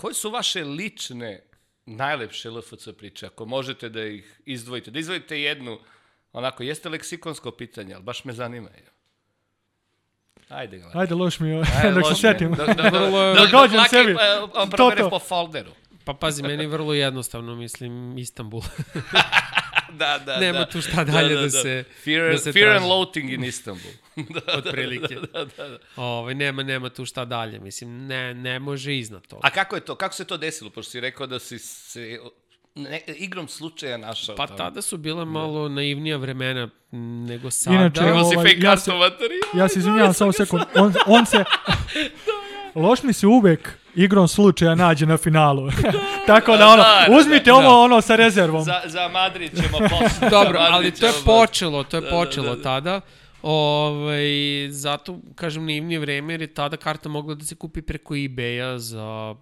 [SPEAKER 1] Koje su vaše lične, najlepše LFC priče, ako možete da ih izdvojite? Da izdvojite jednu, onako, jeste leksikonsko pitanje, ali baš me zanima. evo. Ajde, gledaj.
[SPEAKER 3] Ajde loš mi je,
[SPEAKER 1] Ajde,
[SPEAKER 3] dok se setim.
[SPEAKER 1] Da, da, da, da, da,
[SPEAKER 3] sebi.
[SPEAKER 1] pa, probereš po folderu.
[SPEAKER 2] Pa pazi, meni je vrlo jednostavno, mislim, Istanbul.
[SPEAKER 1] Da, da,
[SPEAKER 2] Nema
[SPEAKER 1] da.
[SPEAKER 2] tu šta dalje da se-
[SPEAKER 1] Fear,
[SPEAKER 2] da se
[SPEAKER 1] fear and
[SPEAKER 2] traži.
[SPEAKER 1] loathing in Istanbul. da,
[SPEAKER 2] Otprilike.
[SPEAKER 1] Da, da, da.
[SPEAKER 2] ovaj, nema, nema tu šta dalje, mislim, ne, ne može iznad toga.
[SPEAKER 1] A kako je to? Kako se to desilo? Pošto si rekao da si se ne, igrom slučaja našao
[SPEAKER 2] Pa
[SPEAKER 1] tamo.
[SPEAKER 2] tada su bila malo naivnija vremena nego sada.
[SPEAKER 3] Inače,
[SPEAKER 1] Imao si
[SPEAKER 3] ovaj,
[SPEAKER 1] fake
[SPEAKER 3] ja se-
[SPEAKER 1] materijal.
[SPEAKER 3] Ja se izvinjavam samo sekund. On, on se... mi se uvek igrom slučaja nađe na finalu. Tako da ono,
[SPEAKER 1] Da, da,
[SPEAKER 3] uzmite
[SPEAKER 1] da.
[SPEAKER 3] ovo ono sa rezervom.
[SPEAKER 1] Za, za Madrid ćemo posle.
[SPEAKER 2] Dobro, ali to je počelo, to je počelo
[SPEAKER 1] da, da.
[SPEAKER 2] tada. Ovaj, zato, kažem, naivnije vreme, jer je tada karta mogla da se kupi preko eBay-a za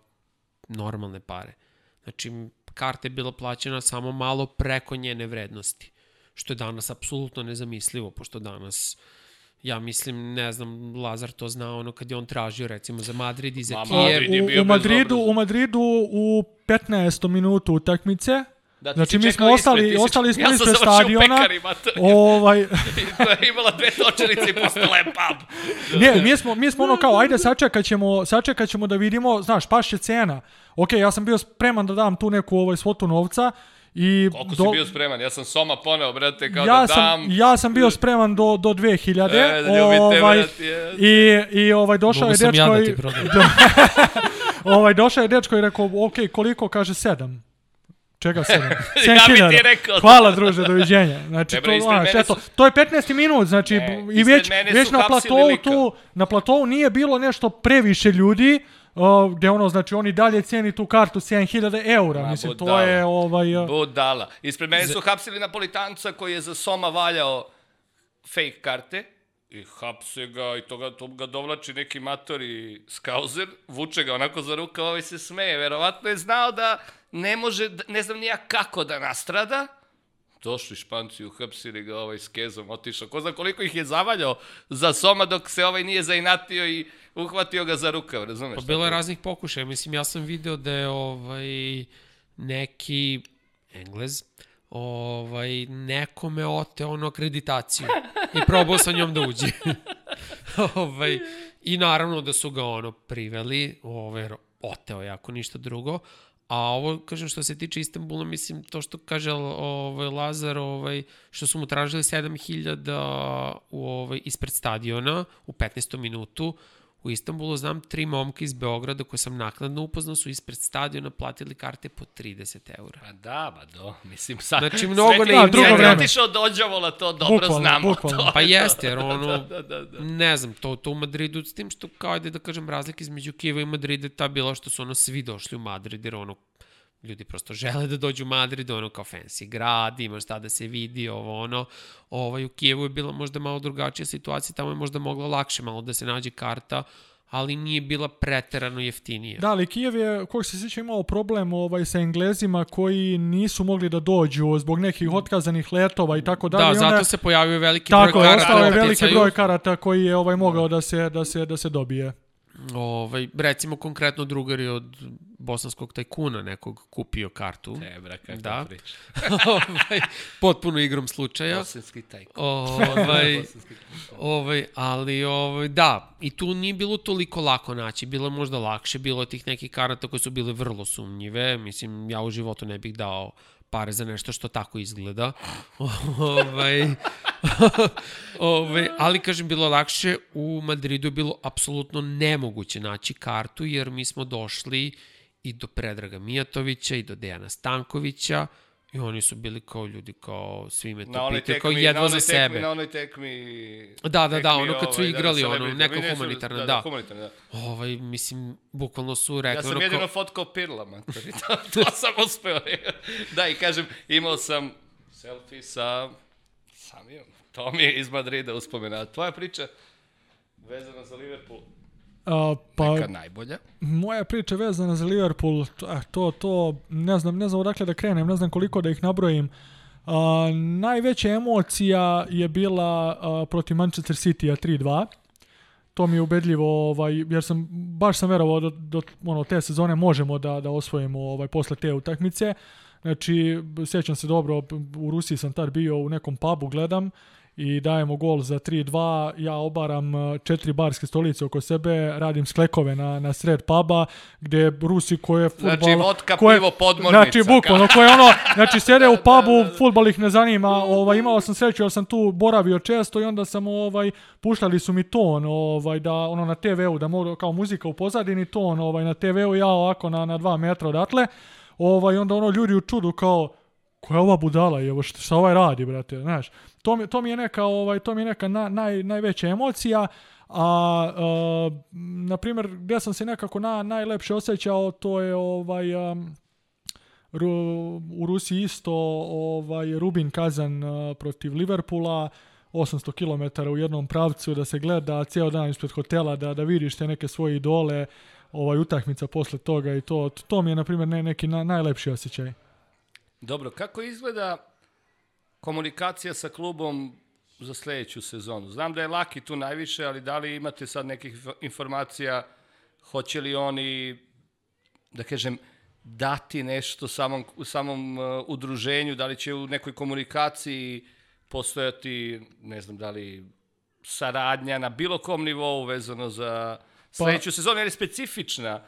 [SPEAKER 2] normalne pare. Znači, karta je bila plaćena samo malo preko njene vrednosti. Što je danas apsolutno nezamislivo, pošto danas ja mislim, ne znam, Lazar to zna ono kad je on tražio recimo za Madrid i za
[SPEAKER 1] Ma,
[SPEAKER 2] Kijev.
[SPEAKER 1] Madrid je
[SPEAKER 3] U, u, Madridu, u Madridu u 15. minutu utakmice,
[SPEAKER 1] Da,
[SPEAKER 3] Znači, mi smo ostali-
[SPEAKER 1] ispred,
[SPEAKER 3] ostali smo
[SPEAKER 1] ja
[SPEAKER 3] ispred stadiona.
[SPEAKER 1] pekari,
[SPEAKER 3] ovaj,
[SPEAKER 1] je imala dve točerice i posle lep pub.
[SPEAKER 3] ne, mi smo, mi smo ono kao, ajde sačekat ćemo, sačekat ćemo da vidimo, znaš, pašće cena. Ok, ja sam bio spreman da dam tu neku ovaj, svotu novca i...
[SPEAKER 1] Koliko si bio spreman? Ja sam Soma poneo, brate, kao
[SPEAKER 3] ja
[SPEAKER 1] da
[SPEAKER 3] sam,
[SPEAKER 1] dam.
[SPEAKER 3] ja sam bio spreman do, do 2000.
[SPEAKER 1] E, da ljubite,
[SPEAKER 3] ovaj, i, I ovaj, došao
[SPEAKER 2] Mogu
[SPEAKER 3] je
[SPEAKER 2] sam ja
[SPEAKER 3] dečko
[SPEAKER 2] da
[SPEAKER 3] i...
[SPEAKER 2] ti prodam.
[SPEAKER 3] ovaj, došao je dečko i rekao, ok, koliko? Kaže, sedam. Čega sedam?
[SPEAKER 1] Ja bi ti
[SPEAKER 3] 7.000.
[SPEAKER 1] rekao.
[SPEAKER 3] Hvala, druže, doviđenja. Znači, to,
[SPEAKER 1] mene
[SPEAKER 3] eto,
[SPEAKER 1] su-
[SPEAKER 3] to je 15 minut, znači,
[SPEAKER 1] Ne,
[SPEAKER 3] i već, već na platovu
[SPEAKER 1] lika.
[SPEAKER 3] tu, na platovu nije bilo nešto previše ljudi, uh, gde ono, znači, oni dalje ceni tu kartu 7000 eura,
[SPEAKER 1] Ma,
[SPEAKER 3] mislim, to
[SPEAKER 1] budala.
[SPEAKER 3] je, ovaj, uh,
[SPEAKER 1] Budala. Ispred mene su hapsili Napolitanca koji je za Soma valjao fake karte i hapse ga i to ga, to ga dovlači neki matori skauzer, vuče ga onako za ruka, ovaj se smeje. Verovatno je znao da ne može, ne znam nija kako da nastrada. Došli španci, uhapsili ga ovaj s kezom, otišao. Ko zna koliko ih je zavaljao za Soma dok se ovaj nije zainatio i uhvatio ga za rukav, razumeš?
[SPEAKER 2] Pa bilo je raznih pokušaja. Mislim, ja sam video da je ovaj, neki Englez ovaj, nekome oteo ono akreditaciju i probao sa njom da uđe. ovaj, I naravno da su ga ono priveli, ovaj, oteo je ako ništa drugo. A ovo, kažem, što se tiče Istanbula, mislim, to što kaže ovaj, Lazar, ovaj, što su mu tražili 7000 u, ovaj, ispred stadiona u 15. minutu, U Istanbulu znam tri momka iz Beograda koje sam naknadno upoznao su ispred stadiona platili karte po 30 eura.
[SPEAKER 1] Pa da, ba do, mislim sad.
[SPEAKER 2] Znači, mnogo
[SPEAKER 1] Sveti-
[SPEAKER 2] naivnije
[SPEAKER 3] drugo vreme.
[SPEAKER 1] otišao od Ođavola, to dobro
[SPEAKER 3] Bukvalno,
[SPEAKER 1] znamo.
[SPEAKER 3] bukvalno.
[SPEAKER 1] To,
[SPEAKER 2] Pa jeste, jer ono,
[SPEAKER 1] da, da, da.
[SPEAKER 2] ne znam, to, to u Madridu, s tim što, kao ajde da kažem, razlika između Kijeva i Madrida ta bila što su ono svi došli u Madrid, jer ono, ljudi prosto žele da dođu u Madrid, ono kao fancy grad, imaš šta da se vidi, ovo ono. Ovaj, u Kijevu je bila možda malo drugačija situacija, tamo je možda mogla lakše malo da se nađe karta, ali nije bila preterano jeftinija.
[SPEAKER 3] Da, ali Kijev je, kog se sjeća, imao problem ovaj, sa Englezima koji nisu mogli da dođu zbog nekih otkazanih letova i tako dalje.
[SPEAKER 2] Da, zato se pojavio veliki
[SPEAKER 3] Tako
[SPEAKER 2] broj karata.
[SPEAKER 3] ostao je
[SPEAKER 2] u
[SPEAKER 3] veliki broj karata koji je ovaj mogao da se, da se, da se dobije.
[SPEAKER 2] Ovaj, recimo konkretno drugari od bosanskog tajkuna nekog kupio kartu.
[SPEAKER 1] Ne, bra, kako
[SPEAKER 2] Da.
[SPEAKER 1] da. priča.
[SPEAKER 2] ovaj, potpuno igrom slučaja.
[SPEAKER 1] Bosanski tajkun.
[SPEAKER 2] Ovaj,
[SPEAKER 1] tajkun.
[SPEAKER 2] ovaj, ali ovaj, da, i tu nije bilo toliko lako naći, bilo je možda lakše, bilo je tih nekih karata koje su bile vrlo sumnjive, mislim, ja u životu ne bih dao pare za nešto što tako izgleda. ovaj, ovaj, ali, kažem, bilo lakše, u Madridu je bilo apsolutno nemoguće naći kartu, jer mi smo došli i do Predraga Mijatovića i do Dejana Stankovića, I oni su bili kao ljudi, kao svi me to pitaju, kao jedva za
[SPEAKER 1] tekmi,
[SPEAKER 2] sebe.
[SPEAKER 1] na onoj tekmi...
[SPEAKER 2] Da, da, da, ono kad su
[SPEAKER 1] ovaj,
[SPEAKER 2] igrali,
[SPEAKER 1] da,
[SPEAKER 2] ono, neko humanitarno,
[SPEAKER 1] da.
[SPEAKER 2] da.
[SPEAKER 1] Da, humanitarno, da.
[SPEAKER 2] Ovaj, mislim, bukvalno su rekli...
[SPEAKER 1] Ja sam
[SPEAKER 2] ono
[SPEAKER 1] jedino
[SPEAKER 2] kao-
[SPEAKER 1] fotkao Pirla, matori. To, to sam uspeo. da, i kažem, imao sam selfie sa Samijom. To mi je iz Madrida uspomena. Tvoja priča vezana za Liverpool,
[SPEAKER 3] A, pa,
[SPEAKER 1] neka najbolja.
[SPEAKER 3] moja priča vezana za Liverpool, to, to, ne znam, ne znam odakle da krenem, ne znam koliko da ih nabrojim. A, najveća emocija je bila a, protiv Manchester City-a 3-2. To mi je ubedljivo, ovaj, jer sam, baš sam verovao da do ono, te sezone možemo da, da osvojimo ovaj, posle te utakmice. Znači, sjećam se dobro, u Rusiji sam tad bio u nekom pubu, gledam, i dajemo gol za 3-2, ja obaram uh, četiri barske stolice oko sebe, radim sklekove na, na sred puba, gde Rusi koje futbol...
[SPEAKER 1] Znači, vodka,
[SPEAKER 3] koje-
[SPEAKER 1] pivo, podmornica.
[SPEAKER 3] Znači, bukvalno, koje ono, znači, sede u pubu, futbol ih ne zanima, ovaj, imao sam sreću, jer sam tu boravio često i onda sam, ovaj, puštali su mi ton, ovaj, da, ono, na TV-u, da mogu, kao muzika u pozadini, ton, ovaj, na TV-u, ja ovako na, na dva metra odatle, ovaj, onda ono, ljudi u čudu, kao, koja je ova budala, evo šta, šta ovaj radi, brate, znaš. To mi, to mi je neka, ovaj, to mi je neka na, naj, najveća emocija, a, uh, na primjer, gdje sam se nekako na, najlepše osjećao, to je ovaj, um, Ru, u Rusiji isto ovaj Rubin Kazan uh, protiv Liverpoola 800 km u jednom pravcu da se gleda cijel dan ispred hotela da da vidiš te neke svoje idole ovaj utakmica posle toga i to to mi je na primjer ne, neki na, najlepši osjećaj.
[SPEAKER 1] Dobro, kako izgleda komunikacija sa klubom za sledeću sezonu? Znam da je Laki tu najviše, ali da li imate sad nekih inf- informacija, hoće li oni, da kažem, dati nešto samom, u samom uh, udruženju, da li će u nekoj komunikaciji postojati, ne znam, da li saradnja na bilo kom nivou vezano za sledeću sezonu, jer je specifična.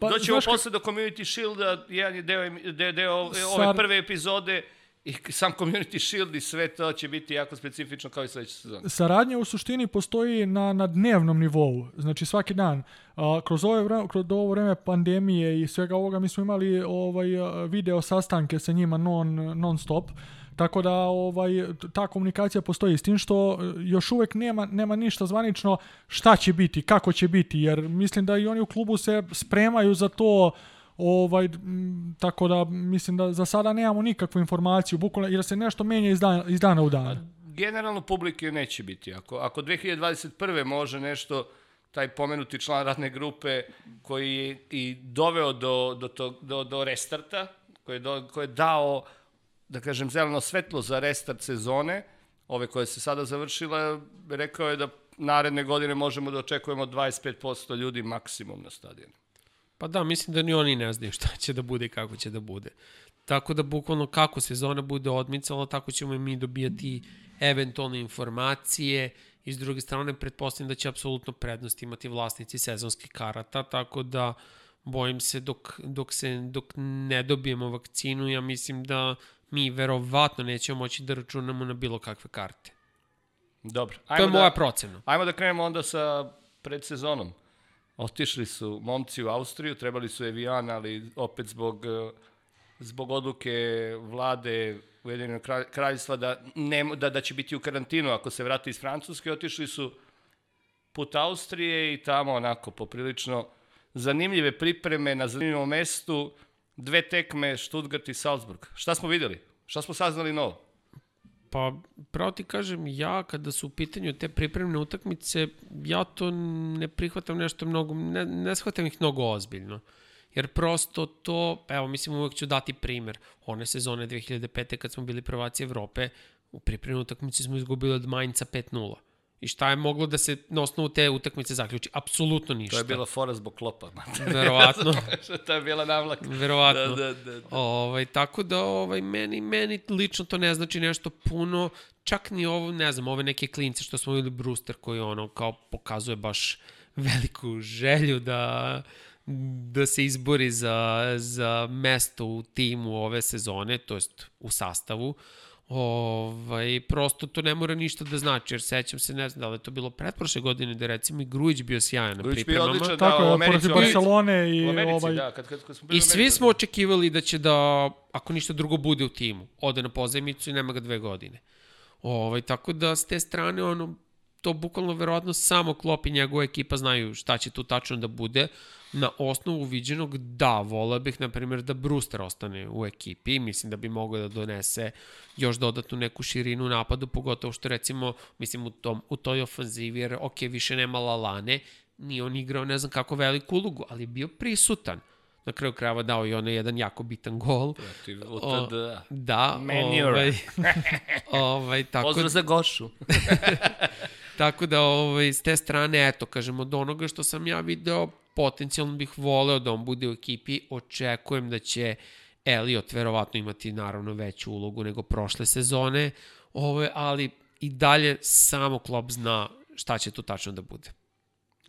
[SPEAKER 3] Pa,
[SPEAKER 1] doćemo posle do Community Shielda, jedan je deo, deo, deo ove
[SPEAKER 3] Sar-
[SPEAKER 1] prve epizode i sam Community Shield i sve to će biti jako specifično kao i sledeće sezone.
[SPEAKER 3] Saradnja u suštini postoji na, na dnevnom nivou, znači svaki dan. A, kroz, ove vreme, kroz ovo vreme pandemije i svega ovoga mi smo imali ovaj video sastanke sa njima non, non stop. Tako da ovaj ta komunikacija postoji s tim što e, još uvek nema nema ništa zvanično šta će biti, kako će biti jer mislim da i oni u klubu se spremaju za to ovaj tako da mislim da za sada nemamo nikakvu informaciju bukvalno jer se nešto menja iz dana, iz dana u dan.
[SPEAKER 1] Generalno publike neće biti. Ako, ako 2021. može nešto taj pomenuti član radne grupe koji je i doveo do, do, tog, do, do restarta, koji je, do, koji je dao, da kažem, zeleno svetlo za restart sezone, ove koje se sada završila, rekao je da naredne godine možemo da očekujemo 25% ljudi maksimum na stadionu.
[SPEAKER 2] Pa da, mislim da ni oni ne znaju šta će da bude i kako će da bude. Tako da bukvalno kako sezona bude odmicala, tako ćemo i mi dobijati eventualne informacije i s druge strane pretpostavljam da će apsolutno prednost imati vlasnici sezonskih karata, tako da bojim se dok, dok, se, dok ne dobijemo vakcinu, ja mislim da mi verovatno nećemo moći da računamo na bilo kakve karte.
[SPEAKER 1] Dobro.
[SPEAKER 2] To je
[SPEAKER 1] Ajmo
[SPEAKER 2] moja
[SPEAKER 1] da,
[SPEAKER 2] procena.
[SPEAKER 1] Ajmo da krenemo onda sa predsezonom. Otišli su momci u Austriju, trebali su Evijan, ali opet zbog, eh, zbog odluke vlade Ujedinjenog kralj- kraljstva da, ne, da, da će biti u karantinu ako se vrati iz Francuske, otišli su put Austrije i tamo onako poprilično zanimljive pripreme na zanimljivom mestu, dve tekme Stuttgart i Salzburg. Šta smo videli? Šta smo saznali novo?
[SPEAKER 2] Pa, pravo ti kažem, ja kada su u pitanju te pripremne utakmice, ja to ne prihvatam nešto mnogo, ne, ne shvatam ih mnogo ozbiljno. Jer prosto to, evo, mislim, uvek ću dati primer. One sezone 2005. kad smo bili prvaci Evrope, u pripremnoj utakmici smo izgubili od Mainca 5-0. I šta je moglo da se na osnovu te utakmice zaključi? Apsolutno ništa.
[SPEAKER 1] To je bila fora zbog klopa.
[SPEAKER 2] Verovatno.
[SPEAKER 1] to je bila navlak.
[SPEAKER 2] Verovatno.
[SPEAKER 1] Da, da, da, da.
[SPEAKER 2] Ovaj, tako da ovaj, meni, meni lično to ne znači nešto puno. Čak ni ovo, ne znam, ove neke klince što smo videli Brewster koji ono kao pokazuje baš veliku želju da da se izbori za, za mesto u timu ove sezone, to jest u sastavu. Ovaj, prosto to ne mora ništa da znači, jer sećam se, ne znam da li je to bilo pretprošle godine, da recimo i Grujić bio sjajan na
[SPEAKER 1] Grujić bio
[SPEAKER 2] pripremama.
[SPEAKER 1] odličan, da,
[SPEAKER 3] Tako
[SPEAKER 1] u
[SPEAKER 3] je,
[SPEAKER 1] Americi.
[SPEAKER 3] protiv
[SPEAKER 1] u Americi.
[SPEAKER 3] Barcelone i
[SPEAKER 1] U Americi,
[SPEAKER 3] ovaj,
[SPEAKER 1] da, kad, kad, kad smo bili
[SPEAKER 2] I
[SPEAKER 1] u
[SPEAKER 2] svi
[SPEAKER 1] Americi,
[SPEAKER 2] smo očekivali da će da, ako ništa drugo, bude u timu. Ode na pozajmicu i nema ga dve godine. Ovaj, tako da, s te strane, ono, to bukvalno verovatno samo Klopp i njegova ekipa znaju šta će tu tačno da bude. Na osnovu viđenog, da, voleo bih, na primjer, da Brewster ostane u ekipi. Mislim da bi mogao da donese još dodatnu neku širinu napadu, pogotovo što recimo, mislim, u, tom, u toj ofanzivi, jer, ok, više nema Lalane, nije on igrao ne znam kako veliku ulogu, ali je bio prisutan. Na kraju krajeva dao i onaj jedan jako bitan gol.
[SPEAKER 1] Protiv UTD.
[SPEAKER 2] Da,
[SPEAKER 1] Manure.
[SPEAKER 2] ovaj, ovaj, tako,
[SPEAKER 1] Pozdrav za Gošu.
[SPEAKER 2] tako da ovaj, s te strane, eto, kažem, od onoga što sam ja video, potencijalno bih voleo da on bude u ekipi, očekujem da će Elliot verovatno imati naravno veću ulogu nego prošle sezone, ovaj, ali i dalje samo Klopp zna šta će tu tačno da bude.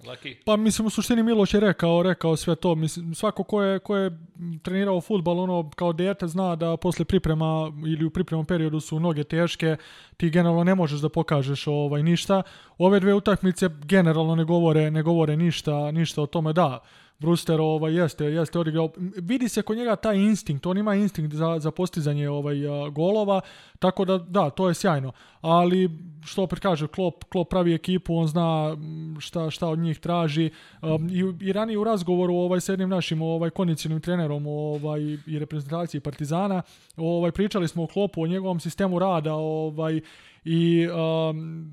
[SPEAKER 1] Laki.
[SPEAKER 3] Pa mislim u suštini Miloš je rekao, rekao sve to. Mislim, svako ko je, ko je trenirao futbal ono kao dete zna da posle priprema ili u pripremnom periodu su noge teške, ti generalno ne možeš da pokažeš ovaj ništa. Ove dve utakmice generalno ne govore, ne govore ništa, ništa o tome da. Brewster ovaj jeste jeste odigrao. Vidi se kod njega taj instinkt on ima instinkt za, za postizanje ovaj a, golova tako da da to je sjajno. Ali što opet kaže Klopp Klopp pravi ekipu on zna šta šta od njih traži. Um, i, i ranije u razgovoru ovaj sa jednim našim ovaj kondicionim trenerom ovaj i reprezentaciji Partizana ovaj pričali smo o Kloppu o njegovom sistemu rada ovaj i um,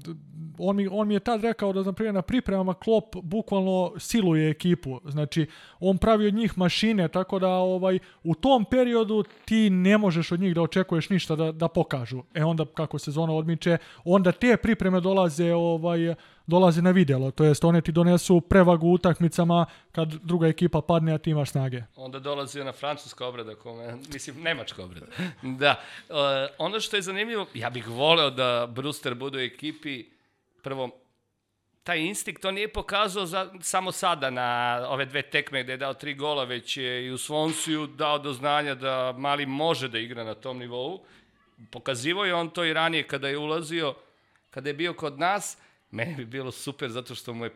[SPEAKER 3] on, mi, on mi je tad rekao da na primjer na pripremama Klopp bukvalno siluje ekipu. Znači, on pravi od njih mašine, tako da ovaj u tom periodu ti ne možeš od njih da očekuješ ništa da, da pokažu. E onda kako sezona odmiče, onda te pripreme dolaze ovaj dolaze na videlo, to jest one ti donesu prevagu u utakmicama kad druga ekipa padne, a ti imaš snage.
[SPEAKER 1] Onda dolazi ona francuska obrada, kome, mislim, nemačka obrada. da. Uh, ono što je zanimljivo, ja bih voleo da Brewster bude u ekipi, prvo, taj instinkt on nije pokazao za, samo sada na ove dve tekme gde je dao tri gola, već je i u Svonsiju dao do znanja da Mali može da igra na tom nivou. Pokazivo je on to i ranije kada je ulazio, kada je bio kod nas, meni bi bilo super zato što mu je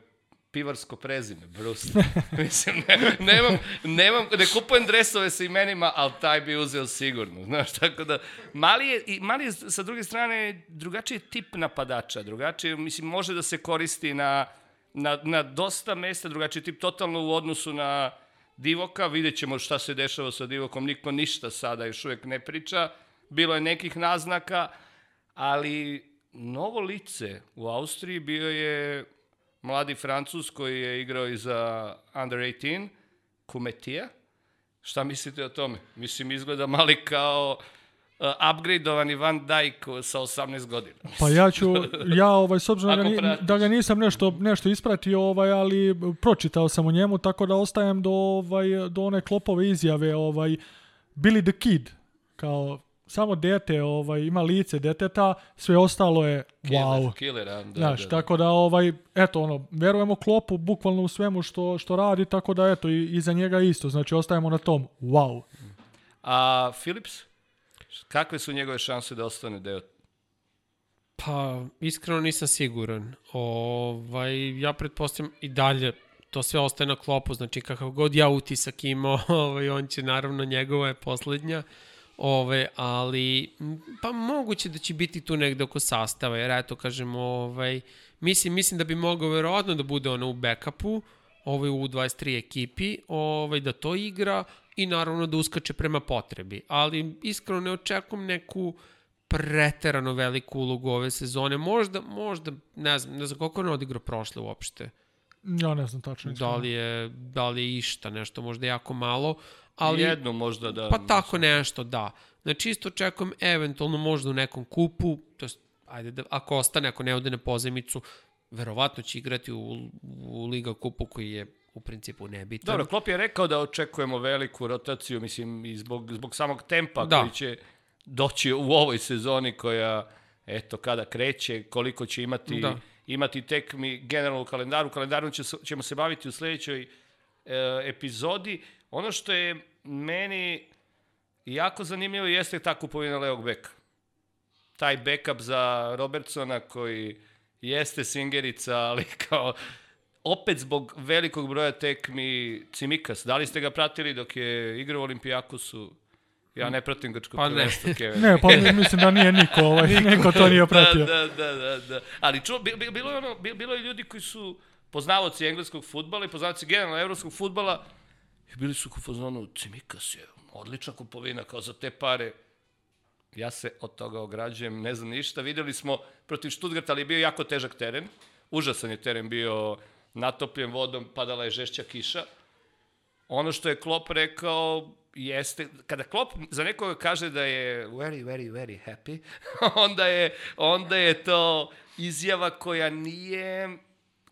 [SPEAKER 1] pivarsko prezime, Bruce. Mislim, ne, nemam, nemam, ne kupujem dresove sa imenima, ali taj bi uzeo sigurno, znaš, tako da, mali je, i mali je sa druge strane drugačiji tip napadača, drugačiji, mislim, može da se koristi na, na, na dosta mesta, drugačiji tip, totalno u odnosu na Divoka, vidjet ćemo šta se dešava sa Divokom, niko ništa sada još uvek ne priča, bilo je nekih naznaka, ali novo lice u Austriji bio je mladi Francus koji je igrao i za Under 18, Kumetija. Šta mislite o tome? Mislim, izgleda mali kao uh, upgradeovani Van Dijk sa 18 godina.
[SPEAKER 3] Pa ja ću, ja ovaj, s obzirom da, ga, da ga nisam nešto, nešto ispratio, ovaj, ali pročitao sam o njemu, tako da ostajem do, ovaj, do one klopove izjave, ovaj, Billy the Kid, kao samo dete, ovaj, ima lice deteta, sve ostalo je wow.
[SPEAKER 1] Killer, killer, da,
[SPEAKER 3] Znaš,
[SPEAKER 1] da, da.
[SPEAKER 3] tako da, ovaj, eto, ono, verujemo Klopu bukvalno u svemu što, što radi, tako da, eto, i, i za njega isto. Znači, ostajemo na tom, wow.
[SPEAKER 1] A Philips? Kakve su njegove šanse da ostane deo?
[SPEAKER 2] Pa, iskreno nisam siguran. Ovaj, ja pretpostavljam i dalje to sve ostaje na klopu, znači kakav god ja utisak imao, ovaj, on će naravno njegova je poslednja. Ove, ali pa moguće da će biti tu negde oko sastava, jer eto kažem, ovaj, mislim, mislim da bi mogao verovatno da bude ono u backupu, ovaj, u 23 ekipi, ovaj, da to igra i naravno da uskače prema potrebi. Ali iskreno ne očekujem neku preterano veliku ulogu ove sezone. Možda, možda, ne znam, ne znam koliko je on odigrao prošle uopšte.
[SPEAKER 3] Ja ne znam tačno.
[SPEAKER 2] Da li je, da li je išta, nešto možda jako malo. Ali,
[SPEAKER 1] Jednu možda da...
[SPEAKER 2] Pa tako nešto, da. Znači isto očekujem eventualno možda u nekom kupu, to jest, ajde da, ako ostane, ako ne ode na pozemicu, verovatno će igrati u, u Liga kupu koji je u principu nebitan.
[SPEAKER 1] Dobro, Klopp je rekao da očekujemo veliku rotaciju, mislim, i zbog, zbog samog tempa
[SPEAKER 2] Da.
[SPEAKER 1] koji će doći u ovoj sezoni koja, eto, kada kreće, koliko će imati,
[SPEAKER 2] Da.
[SPEAKER 1] imati tekmi generalno u kalendaru. Kalendarom će, ćemo se baviti u sledećoj e, epizodi. Ono što je meni jako zanimljivo jeste ta kupovina levog beka. Taj backup za Robertsona koji jeste singerica, ali kao opet zbog velikog broja tekmi Cimikas. Da li ste ga pratili dok je igrao u Olimpijakosu? Ja ne pratim grčko
[SPEAKER 2] Pa ne.
[SPEAKER 1] prvenstvo, Kevin.
[SPEAKER 3] Ne, pa mislim da nije niko, ovaj, niko to nije pratio.
[SPEAKER 1] Da, da, da, da, da. Ali ču, bi- bi- bilo, je ono, bi- bilo je ljudi koji su poznavaoci engleskog futbala i poznavaoci generalno evropskog futbala i bili su u fazonu, Cimikas je odlična kupovina, kao za te pare. Ja se od toga ograđujem, ne znam ništa. Videli smo protiv Stuttgarta, ali je bio jako težak teren. Užasan je teren bio natopljen vodom, padala je žešća kiša. Ono što je Klopp rekao jeste, kada Klopp za nekoga kaže da je very, very, very happy, onda je, onda je to izjava koja nije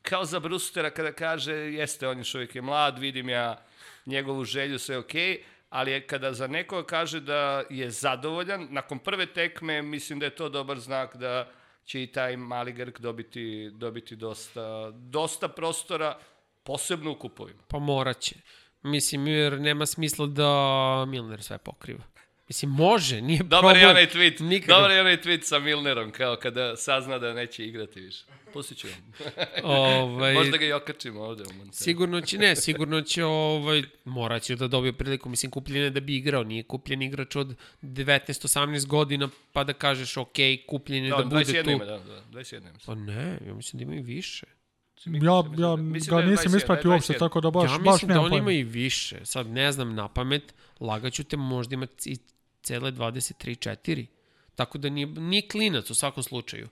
[SPEAKER 1] kao za Brustera kada kaže jeste, on još uvijek je mlad, vidim ja njegovu želju, sve okej, ali je kada za nekoga kaže da je zadovoljan, nakon prve tekme mislim da je to dobar znak da će i taj mali Grk dobiti, dobiti dosta, dosta prostora, posebno u kupovima.
[SPEAKER 2] Pa morat će. Mislim, jer nema smisla da Milner sve pokriva. Mislim, može, nije
[SPEAKER 1] Dobar
[SPEAKER 2] problem.
[SPEAKER 1] je onaj tweet, dobar je onaj tweet sa Milnerom, kao kada sazna da neće igrati više. Pustit ću vam.
[SPEAKER 2] Ovaj,
[SPEAKER 1] Možda ga i okačimo ovde u.
[SPEAKER 2] Sigurno će, ne, sigurno će, ovaj, morat će da dobije priliku. Mislim, kupljen je da bi igrao, nije kupljen igrač od 19-18 godina, pa da kažeš, ok, kupljen je da,
[SPEAKER 1] Da,
[SPEAKER 2] bude
[SPEAKER 1] 21
[SPEAKER 2] tu.
[SPEAKER 1] ima, da, da, 21 ima.
[SPEAKER 2] Pa ne, ja mislim da ima i više.
[SPEAKER 3] Ja, ja
[SPEAKER 1] Mislim
[SPEAKER 3] ga
[SPEAKER 1] da je
[SPEAKER 3] nisam
[SPEAKER 1] 21,
[SPEAKER 3] ispratio
[SPEAKER 1] da
[SPEAKER 3] uopšte,
[SPEAKER 1] 21.
[SPEAKER 3] tako da baš,
[SPEAKER 2] ja
[SPEAKER 3] baš
[SPEAKER 2] mislim da
[SPEAKER 3] nemam
[SPEAKER 2] on
[SPEAKER 3] pojma.
[SPEAKER 2] ima i više. Sad ne znam na pamet, lagaću te možda ima i cele 23-4. Tako da nije, nije klinac u svakom slučaju.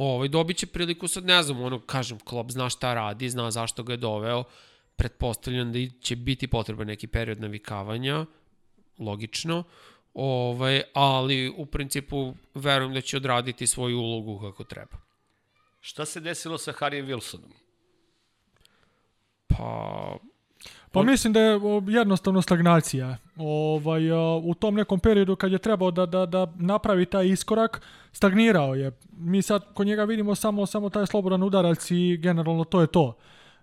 [SPEAKER 2] Ovaj, dobit će priliku sad, ne znam, ono, kažem, Klopp zna šta radi, zna zašto ga je doveo, pretpostavljam da će biti potreban neki period navikavanja, logično, ovaj, ali u principu verujem da će odraditi svoju ulogu kako treba.
[SPEAKER 1] Šta se desilo sa Harry Wilsonom?
[SPEAKER 2] Pa,
[SPEAKER 3] Pa mislim da je jednostavno stagnacija. Ovaj, u tom nekom periodu kad je trebao da, da, da napravi taj iskorak, stagnirao je. Mi sad kod njega vidimo samo samo taj slobodan udarac i generalno to je to.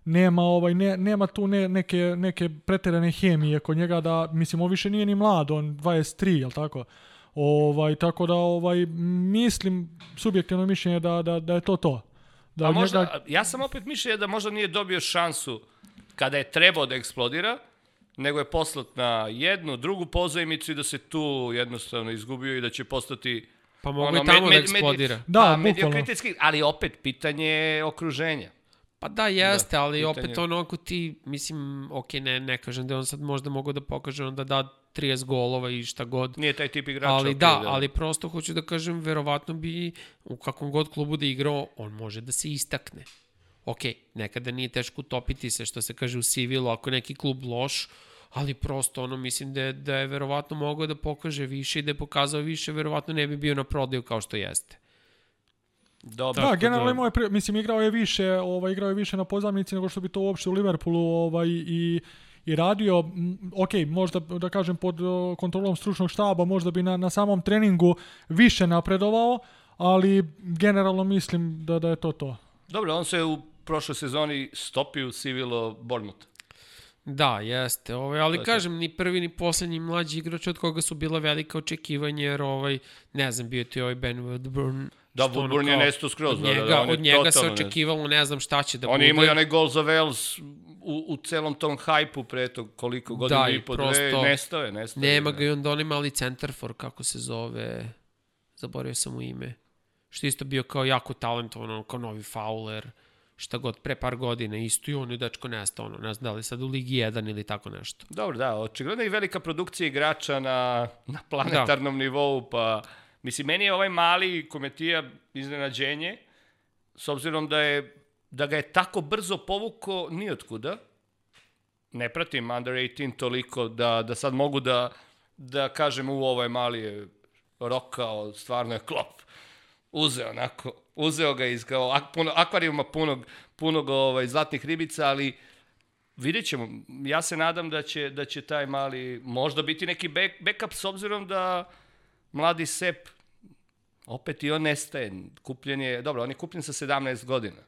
[SPEAKER 3] Nema ovaj ne, nema tu ne, neke neke preterane hemije kod njega da mislim on više nije ni mlad, on 23, jel tako? Ovaj tako da ovaj mislim subjektivno mišljenje da da da je to to. Da
[SPEAKER 1] A
[SPEAKER 3] od
[SPEAKER 1] možda,
[SPEAKER 3] njega-
[SPEAKER 1] ja sam opet mišljenja da možda nije dobio šansu kada je trebao da eksplodira, nego je poslat na jednu, drugu pozajmicu i da se tu jednostavno izgubio i da će postati
[SPEAKER 2] pa mogu
[SPEAKER 1] ono,
[SPEAKER 2] i tamo
[SPEAKER 1] med-
[SPEAKER 2] da
[SPEAKER 1] med-
[SPEAKER 2] eksplodira.
[SPEAKER 3] Da,
[SPEAKER 1] pa,
[SPEAKER 3] bukvalno.
[SPEAKER 1] ali opet pitanje je okruženja.
[SPEAKER 2] Pa da, jeste,
[SPEAKER 1] Da,
[SPEAKER 2] ali
[SPEAKER 1] pitanje-
[SPEAKER 2] opet ono ako ti, mislim, ok, ne, ne kažem da je on sad možda mogao da pokaže on da da 30 golova i šta god.
[SPEAKER 1] Nije taj tip igrača.
[SPEAKER 2] Ali
[SPEAKER 1] okej,
[SPEAKER 2] da, ali prosto hoću da kažem, verovatno bi u kakvom god klubu da igrao, on može da se istakne. Ok, nekada nije teško utopiti se, što se kaže u civilu, ako neki klub loš, ali prosto ono mislim da je, da je verovatno mogao da pokaže više i da je pokazao više, verovatno ne bi bio na prodaju kao što jeste.
[SPEAKER 1] Dobro.
[SPEAKER 3] Da, generalno
[SPEAKER 2] da-
[SPEAKER 3] imao je, pri- mislim, igrao je više, ovaj, igrao je više na pozamnici nego što bi to uopšte u Liverpoolu ovaj, i, i radio. Ok, možda da kažem pod kontrolom stručnog štaba, možda bi na, na samom treningu više napredovao, ali generalno mislim da, da je to to.
[SPEAKER 1] Dobro, on se u prošloj sezoni stopio u Civilo Bournemouth.
[SPEAKER 2] Da, jeste. Ovaj, ali
[SPEAKER 1] To
[SPEAKER 2] kažem, ni prvi ni poslednji mlađi igrač od koga su bila velika očekivanja, jer ovaj, ne znam, bio ti ovaj Ben Woodburn.
[SPEAKER 1] Da, Woodburn je nestao skroz.
[SPEAKER 2] Od
[SPEAKER 1] da, da,
[SPEAKER 2] njega,
[SPEAKER 1] da, on je
[SPEAKER 2] od njega se očekivalo, ne znam šta će da
[SPEAKER 1] On
[SPEAKER 2] bude.
[SPEAKER 1] je imao onaj gol za Wales u, u celom tom hajpu pre to koliko godina
[SPEAKER 2] Da,
[SPEAKER 1] i po dve, nestao je, nestao je.
[SPEAKER 2] Nema ga i onda on ima ali centarfor, kako se zove, zaboravio sam mu ime. Što isto bio kao jako talentovan, kao novi fauler, šta god, pre par godina isto i on je dečko nestao, ono, ne znam da li sad u Ligi 1 ili tako nešto.
[SPEAKER 1] Dobro, da, očigledno i velika produkcija igrača na, na planetarnom da. nivou, pa mislim, meni je ovaj mali kometija iznenađenje, s obzirom da je da ga je tako brzo povuko nijotkuda. Ne pratim Under 18 toliko da, da sad mogu da, da kažem u ovo je mali je rokao, stvarno je klop. uzeo onako, uzeo ga iz kao ak, puno, akvarijuma punog, punog ovaj, zlatnih ribica, ali vidjet ćemo. Ja se nadam da će, da će taj mali možda biti neki back, backup s obzirom da mladi Sep opet i on nestaje. Kupljen je, dobro, on je kupljen sa 17 godina.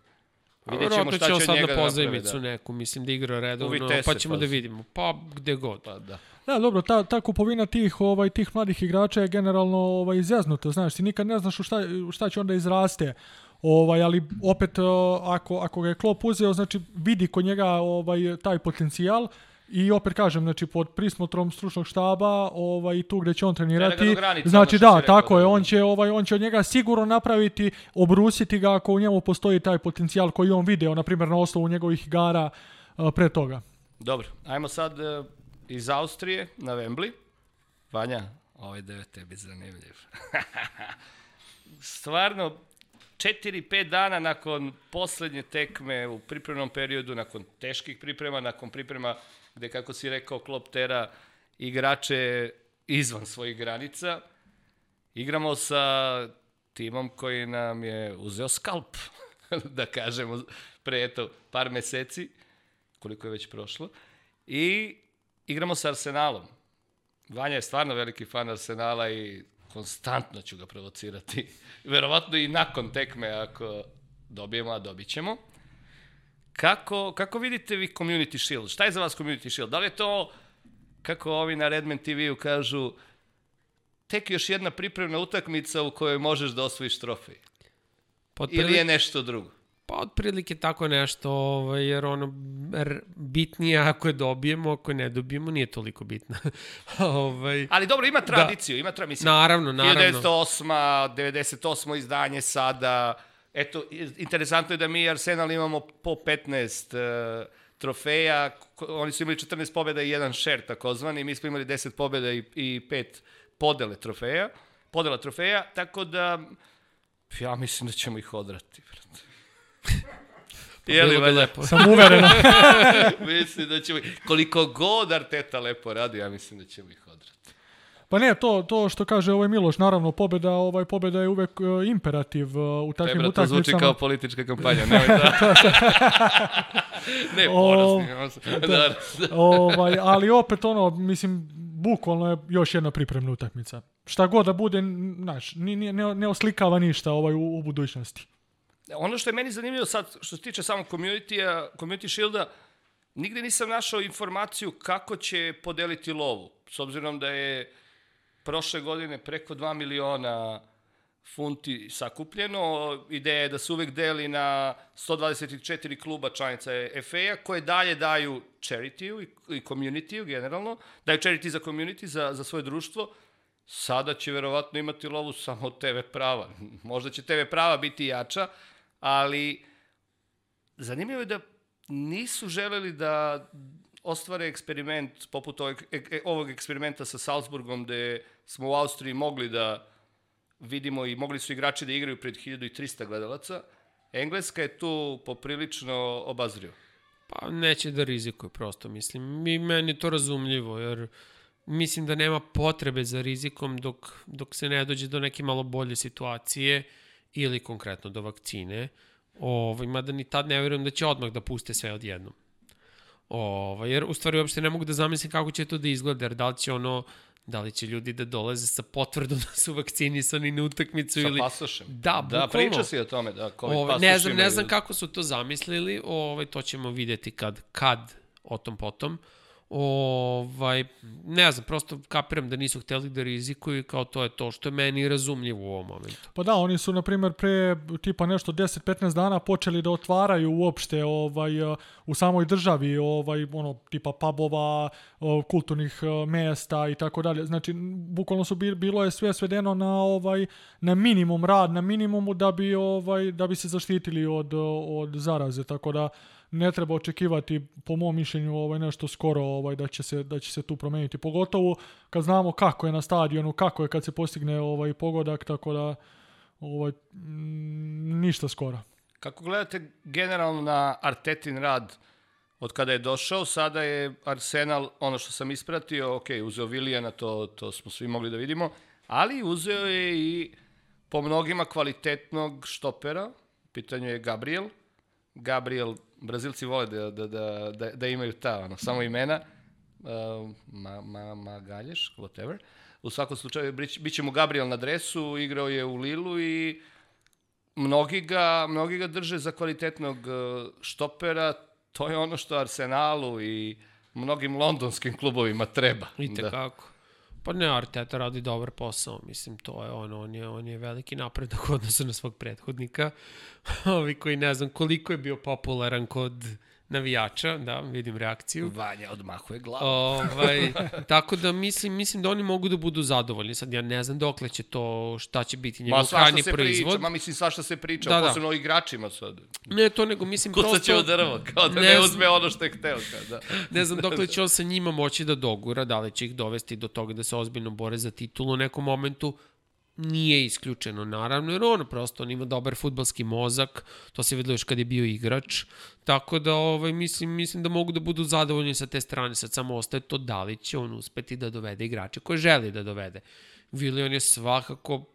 [SPEAKER 1] Vidjet ćemo šta će od
[SPEAKER 2] sad
[SPEAKER 1] njega da
[SPEAKER 2] pozajmicu
[SPEAKER 1] naprave, da.
[SPEAKER 2] neku, mislim da igra redovno,
[SPEAKER 1] Vitesse,
[SPEAKER 2] pa ćemo
[SPEAKER 1] pa
[SPEAKER 2] da vidimo. Pa gde god.
[SPEAKER 1] Pa da.
[SPEAKER 3] Da, dobro, ta, ta kupovina tih ovaj tih mladih igrača je generalno ovaj izjaznuta, znaš, ti nikad ne znaš u šta, u šta će onda izraste. Ovaj, ali opet uh, ako, ako ga je Klopp uzeo, znači vidi kod njega ovaj taj potencijal i opet kažem, znači pod prismotrom stručnog štaba, ovaj tu gde će on trenirati.
[SPEAKER 1] Granice,
[SPEAKER 3] znači
[SPEAKER 1] ono
[SPEAKER 3] da,
[SPEAKER 1] rekao,
[SPEAKER 3] tako je,
[SPEAKER 1] da.
[SPEAKER 3] on će ovaj on će od njega sigurno napraviti, obrusiti ga ako u njemu postoji taj potencijal koji on video, na primjer na osnovu njegovih igara uh, pre toga.
[SPEAKER 1] Dobro, ajmo sad e, iz Austrije na Wembley. Vanja, ovaj deo tebi zanimljiv. Stvarno, 4-5 dana nakon poslednje tekme u pripremnom periodu, nakon teških priprema, nakon priprema gde, kako si rekao, Klopp tera igrače izvan svojih granica, igramo sa timom koji nam je uzeo skalp, da kažemo, pre eto par meseci, koliko je već prošlo, i igramo sa Arsenalom. Vanja je stvarno veliki fan Arsenala i konstantno ću ga provocirati. Verovatno i nakon tekme ako dobijemo, a dobit ćemo. Kako, kako vidite vi Community Shield? Šta je za vas Community Shield? Da li je to, kako ovi na Redman TV-u kažu, tek još jedna pripremna utakmica u kojoj možeš da osvojiš trofej?
[SPEAKER 2] Pa
[SPEAKER 1] Ili
[SPEAKER 2] otprilike-
[SPEAKER 1] je nešto drugo?
[SPEAKER 2] Pa otprilike tako nešto, ovaj, jer ono, bitnije ako je dobijemo, ako je ne dobijemo, nije toliko bitno. ovaj,
[SPEAKER 1] Ali dobro, ima tradiciju, ima tra, mislim,
[SPEAKER 2] naravno, naravno.
[SPEAKER 1] 1908. 98. izdanje sada. Eto, interesantno je da mi Arsenal imamo po 15 uh, trofeja. Ko- Oni su imali 14 pobjeda i jedan šer takozvani. Mi smo imali 10 pobjeda i, i 5 podele trofeja. Podela trofeja, tako da ja mislim da ćemo ih odrati. brate. Je li,
[SPEAKER 2] bi lepo.
[SPEAKER 3] Sam uveren.
[SPEAKER 1] mislim da ćemo, koliko god Arteta lepo radi, ja mislim da ćemo ih odrati.
[SPEAKER 3] Pa ne, to, to što kaže ovaj Miloš, naravno, pobjeda, ovaj pobjeda je uvek e, imperativ e, u takvim
[SPEAKER 1] Tebra, to zvuči
[SPEAKER 3] utakmicama.
[SPEAKER 1] kao politička kampanja, nemoj da. ne,
[SPEAKER 3] O,
[SPEAKER 1] ponosni. da.
[SPEAKER 3] ovaj, ali opet ono, mislim, bukvalno je još jedna pripremna utakmica. Šta god da bude, znaš, ni, ni, ne, ne oslikava ništa ovaj u, u budućnosti.
[SPEAKER 1] Ono što je meni zanimljivo sad, što se tiče samog community community shielda, nigde nisam našao informaciju kako će podeliti lovu. S obzirom da je prošle godine preko 2 miliona funti sakupljeno. Ideja je da se uvek deli na 124 kluba članica FA-a koje dalje daju charity-u i, community-u generalno. Daju charity za community, za, za svoje društvo. Sada će verovatno imati lovu samo od TV prava. Možda će TV prava biti jača, ali zanimljivo je da nisu želeli da ostvare eksperiment poput ovog, e- ovog eksperimenta sa Salzburgom gde smo u Austriji mogli da vidimo i mogli su igrači da igraju pred 1300 gledalaca. Engleska je tu poprilično obazrio.
[SPEAKER 2] Pa neće da rizikuje prosto, mislim. Mi, meni je to razumljivo, jer mislim da nema potrebe za rizikom dok, dok se ne dođe do neke malo bolje situacije ili konkretno do vakcine. Ovaj, mada ni tad ne verujem da će odmah da puste sve odjednom. Ovaj, jer u stvari uopšte ne mogu da zamislim kako će to da izgleda, jer da li će ono, da li će ljudi da dolaze sa potvrdom da su vakcinisani na utakmicu
[SPEAKER 1] Sa
[SPEAKER 2] ili...
[SPEAKER 1] pasošem.
[SPEAKER 2] Da,
[SPEAKER 1] Da,
[SPEAKER 2] bukvalno.
[SPEAKER 1] priča si o tome, da, COVID
[SPEAKER 2] Ove,
[SPEAKER 1] pasoš
[SPEAKER 2] ne znam, ne znam kako su to zamislili, ovaj, to ćemo videti kad, kad, o tom potom. Ovaj, ne znam, prosto kapiram da nisu hteli da rizikuju kao to je to što je meni razumljivo u ovom momentu.
[SPEAKER 3] Pa da, oni su, na primjer, pre tipa nešto 10-15 dana počeli da otvaraju uopšte ovaj, u samoj državi ovaj, ono, tipa pubova, kulturnih mesta i tako dalje. Znači, bukvalno su bil, bilo je sve svedeno na ovaj na minimum rad, na minimumu da bi ovaj da bi se zaštitili od od zaraze, tako da ne treba očekivati po mom mišljenju ovaj nešto skoro ovaj da će se da će se tu promeniti pogotovo kad znamo kako je na stadionu kako je kad se postigne ovaj pogodak tako da ovaj mm, ništa skoro
[SPEAKER 1] Kako gledate generalno na Artetin rad od kada je došao, sada je Arsenal, ono što sam ispratio, ok, uzeo Vilijana, to, to smo svi mogli da vidimo, ali uzeo je i po mnogima kvalitetnog štopera. U pitanju je Gabriel. Gabriel, Brazilci vole da, da, da, da, da imaju ta, ono, samo imena. Uh, ma, ma, Magalješ, whatever. U svakom slučaju, bit će mu Gabriel na dresu, igrao je u Lilu i mnogi ga, mnogi ga drže za kvalitetnog uh, štopera. To je ono što Arsenalu i mnogim londonskim klubovima treba.
[SPEAKER 2] I tekako. Pa ne, Arteta radi dobar posao, mislim, to je ono, on je, on je veliki napredak odnosu na svog prethodnika, ovi koji ne znam koliko je bio popularan kod navijača, da, vidim reakciju.
[SPEAKER 1] Vanja odmahuje glavu.
[SPEAKER 2] Ovaj, tako da mislim, mislim da oni mogu da budu zadovoljni. Sad ja ne znam dokle će to, šta će biti njegov
[SPEAKER 1] se
[SPEAKER 2] proizvod.
[SPEAKER 1] priča, ma mislim svašta se priča,
[SPEAKER 2] Da,
[SPEAKER 1] da,
[SPEAKER 2] da.
[SPEAKER 1] posebno o igračima sad.
[SPEAKER 2] Ne to, nego mislim
[SPEAKER 1] Kucat će
[SPEAKER 2] prosto...
[SPEAKER 1] u drvo, kao da
[SPEAKER 2] Ne
[SPEAKER 1] ne, uzme ono što je hteo. Kao, da.
[SPEAKER 2] Ne znam dokle će on sa njima moći da dogura, da li će ih dovesti do toga da se ozbiljno bore za titulu u nekom momentu. Nije isključeno, naravno, jer on prosto on ima dobar futbalski mozak, to se videlo još kad je bio igrač, tako da ovaj, mislim, mislim da mogu da budu zadovoljni sa te strane, sad samo ostaje to da li će on uspeti da dovede igrače koje želi da dovede. Willian je svakako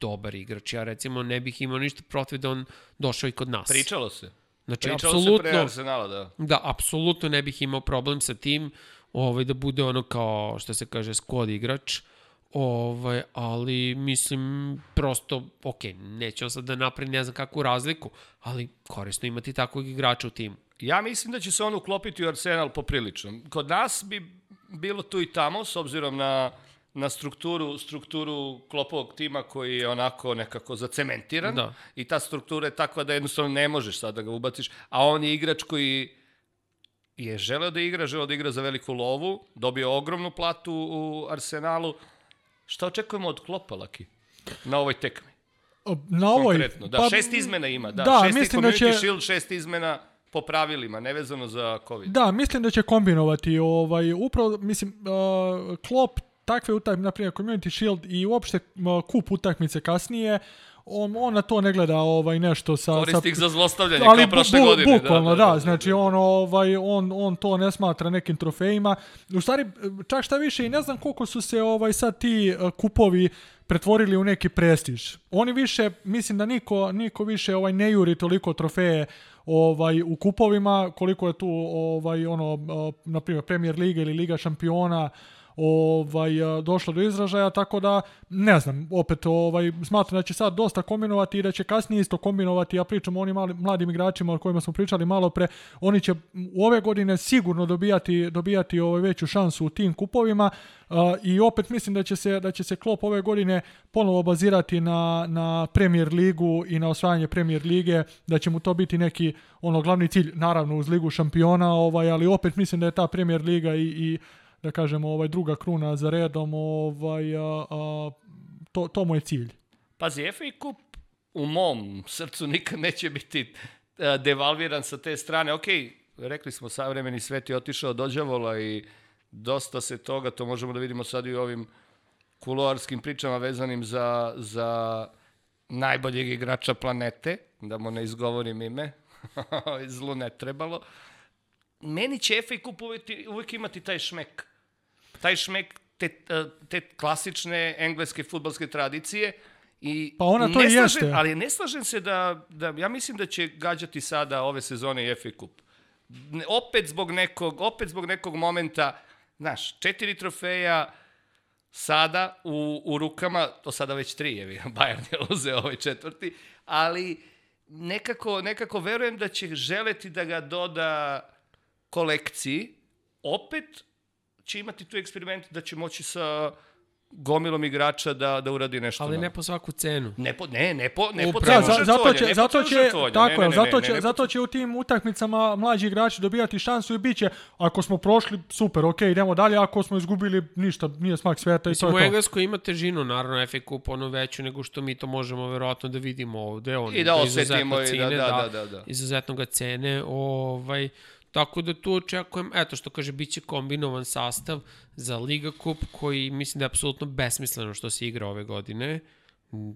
[SPEAKER 2] dobar igrač, ja recimo ne bih imao ništa protiv da on došao i kod nas.
[SPEAKER 1] Pričalo se.
[SPEAKER 2] znači,
[SPEAKER 1] Pričalo se pre
[SPEAKER 2] apsolutno,
[SPEAKER 1] Arsenala, da.
[SPEAKER 2] Da, apsolutno ne bih imao problem sa tim ovaj, da bude ono kao, što se kaže, squad igrač, ovaj, ali mislim prosto, ok, neće on sad da napravi ne znam kakvu razliku, ali korisno imati takvog igrača u timu.
[SPEAKER 1] Ja mislim da će se on uklopiti u Arsenal poprilično. Kod nas bi bilo tu i tamo, s obzirom na, na strukturu, strukturu klopovog tima koji je onako nekako zacementiran.
[SPEAKER 2] Da.
[SPEAKER 1] I ta struktura je takva da jednostavno ne možeš sad da ga ubaciš. A on je igrač koji je želeo da igra, želeo da igra za veliku lovu, dobio ogromnu platu u Arsenalu. Šta očekujemo od Klopa, Laki, na ovoj tekmi?
[SPEAKER 3] Na ovoj...
[SPEAKER 1] Konkretno, da, pa, šest izmena ima, da,
[SPEAKER 3] da,
[SPEAKER 1] šest
[SPEAKER 3] mislim da
[SPEAKER 1] Community
[SPEAKER 3] će-
[SPEAKER 1] Shield, šest izmena po pravilima, nevezano za COVID.
[SPEAKER 3] Da, mislim da će kombinovati ovaj upravo mislim uh, Klopp takve utakmice na primjer Community Shield i uopšte uh, kup utakmice kasnije on, on na to ne gleda ovaj nešto sa
[SPEAKER 1] Koristi ih
[SPEAKER 3] sa
[SPEAKER 1] za zlostavljanje
[SPEAKER 3] ali
[SPEAKER 1] kao prošle
[SPEAKER 3] bu, bu,
[SPEAKER 1] godine.
[SPEAKER 3] bukvalno da, znači on ovaj on on to ne smatra nekim trofejima. U stvari čak šta više i ne znam koliko su se ovaj sad ti uh, kupovi pretvorili u neki prestiž. Oni više mislim da niko niko više ovaj ne juri toliko trofeje ovaj u kupovima koliko je tu ovaj ono uh, na primjer Premier Liga ili Liga šampiona ovaj došlo do izražaja tako da ne znam opet ovaj smatram da će sad dosta kombinovati i da će kasnije isto kombinovati ja pričam o onim mali, mladim igračima o kojima smo pričali malo pre oni će u ove godine sigurno dobijati dobijati ovaj veću šansu u tim kupovima uh, i opet mislim da će se da će se Klopp ove godine ponovo bazirati na na Premier ligu i na osvajanje Premier lige da će mu to biti neki ono glavni cilj naravno uz ligu šampiona ovaj ali opet mislim da je ta Premier liga i, i da kažemo ovaj druga kruna za redom ovaj a, a, to to mu je cilj
[SPEAKER 1] Pazi, FA Cup u mom srcu nikad neće biti a, devalviran sa te strane. Ok, rekli smo, savremeni svet je otišao do đavola i dosta se toga, to možemo da vidimo sad i u ovim kuloarskim pričama vezanim za, za najboljeg igrača planete, da mu ne izgovorim ime, zlu ne trebalo. Meni će FA Cup uvijek, uvijek imati taj šmek. Taj šmek te, te klasične engleske futbalske tradicije, I
[SPEAKER 3] Pa ona to
[SPEAKER 1] slažem,
[SPEAKER 3] jeste.
[SPEAKER 1] Ali ne slažem se da, da, ja mislim da će gađati sada ove sezone i FA Cup. Opet zbog nekog, opet zbog nekog momenta, znaš, četiri trofeja sada u, u rukama, to sada već tri, je Bayern je uzeo ovaj četvrti, ali nekako, nekako verujem da će želeti da ga doda kolekciji, opet će imati tu eksperiment da će moći sa gomilom igrača da, da uradi nešto.
[SPEAKER 2] Ali
[SPEAKER 1] novo.
[SPEAKER 2] ne po svaku cenu.
[SPEAKER 1] Ne po, ne, ne po, ne po
[SPEAKER 2] Upravo.
[SPEAKER 1] cenu
[SPEAKER 3] Da, za, zato će,
[SPEAKER 1] ne po
[SPEAKER 3] zato
[SPEAKER 1] cenu
[SPEAKER 3] će, tako
[SPEAKER 1] ne,
[SPEAKER 3] je,
[SPEAKER 1] ne,
[SPEAKER 3] zato će,
[SPEAKER 1] ne, ne po-
[SPEAKER 3] zato će u tim utakmicama mlađi igrači dobijati šansu i bit će, ako smo prošli, super, ok, idemo dalje, ako smo izgubili, ništa, nije smak sveta i
[SPEAKER 2] Mislim,
[SPEAKER 3] to
[SPEAKER 2] u
[SPEAKER 3] je to.
[SPEAKER 2] Engleskoj ima težinu, naravno, FA Cup, ono veću nego što mi to možemo verovatno da vidimo ovde. On,
[SPEAKER 1] I da osetimo i da-
[SPEAKER 2] cene,
[SPEAKER 1] da, da, da, da.
[SPEAKER 2] Izuzetno ga cene, ovaj, tako da tu očekujem, eto što kaže, bit će kombinovan sastav za Liga Cup, koji mislim da je apsolutno besmisleno što se igra ove godine.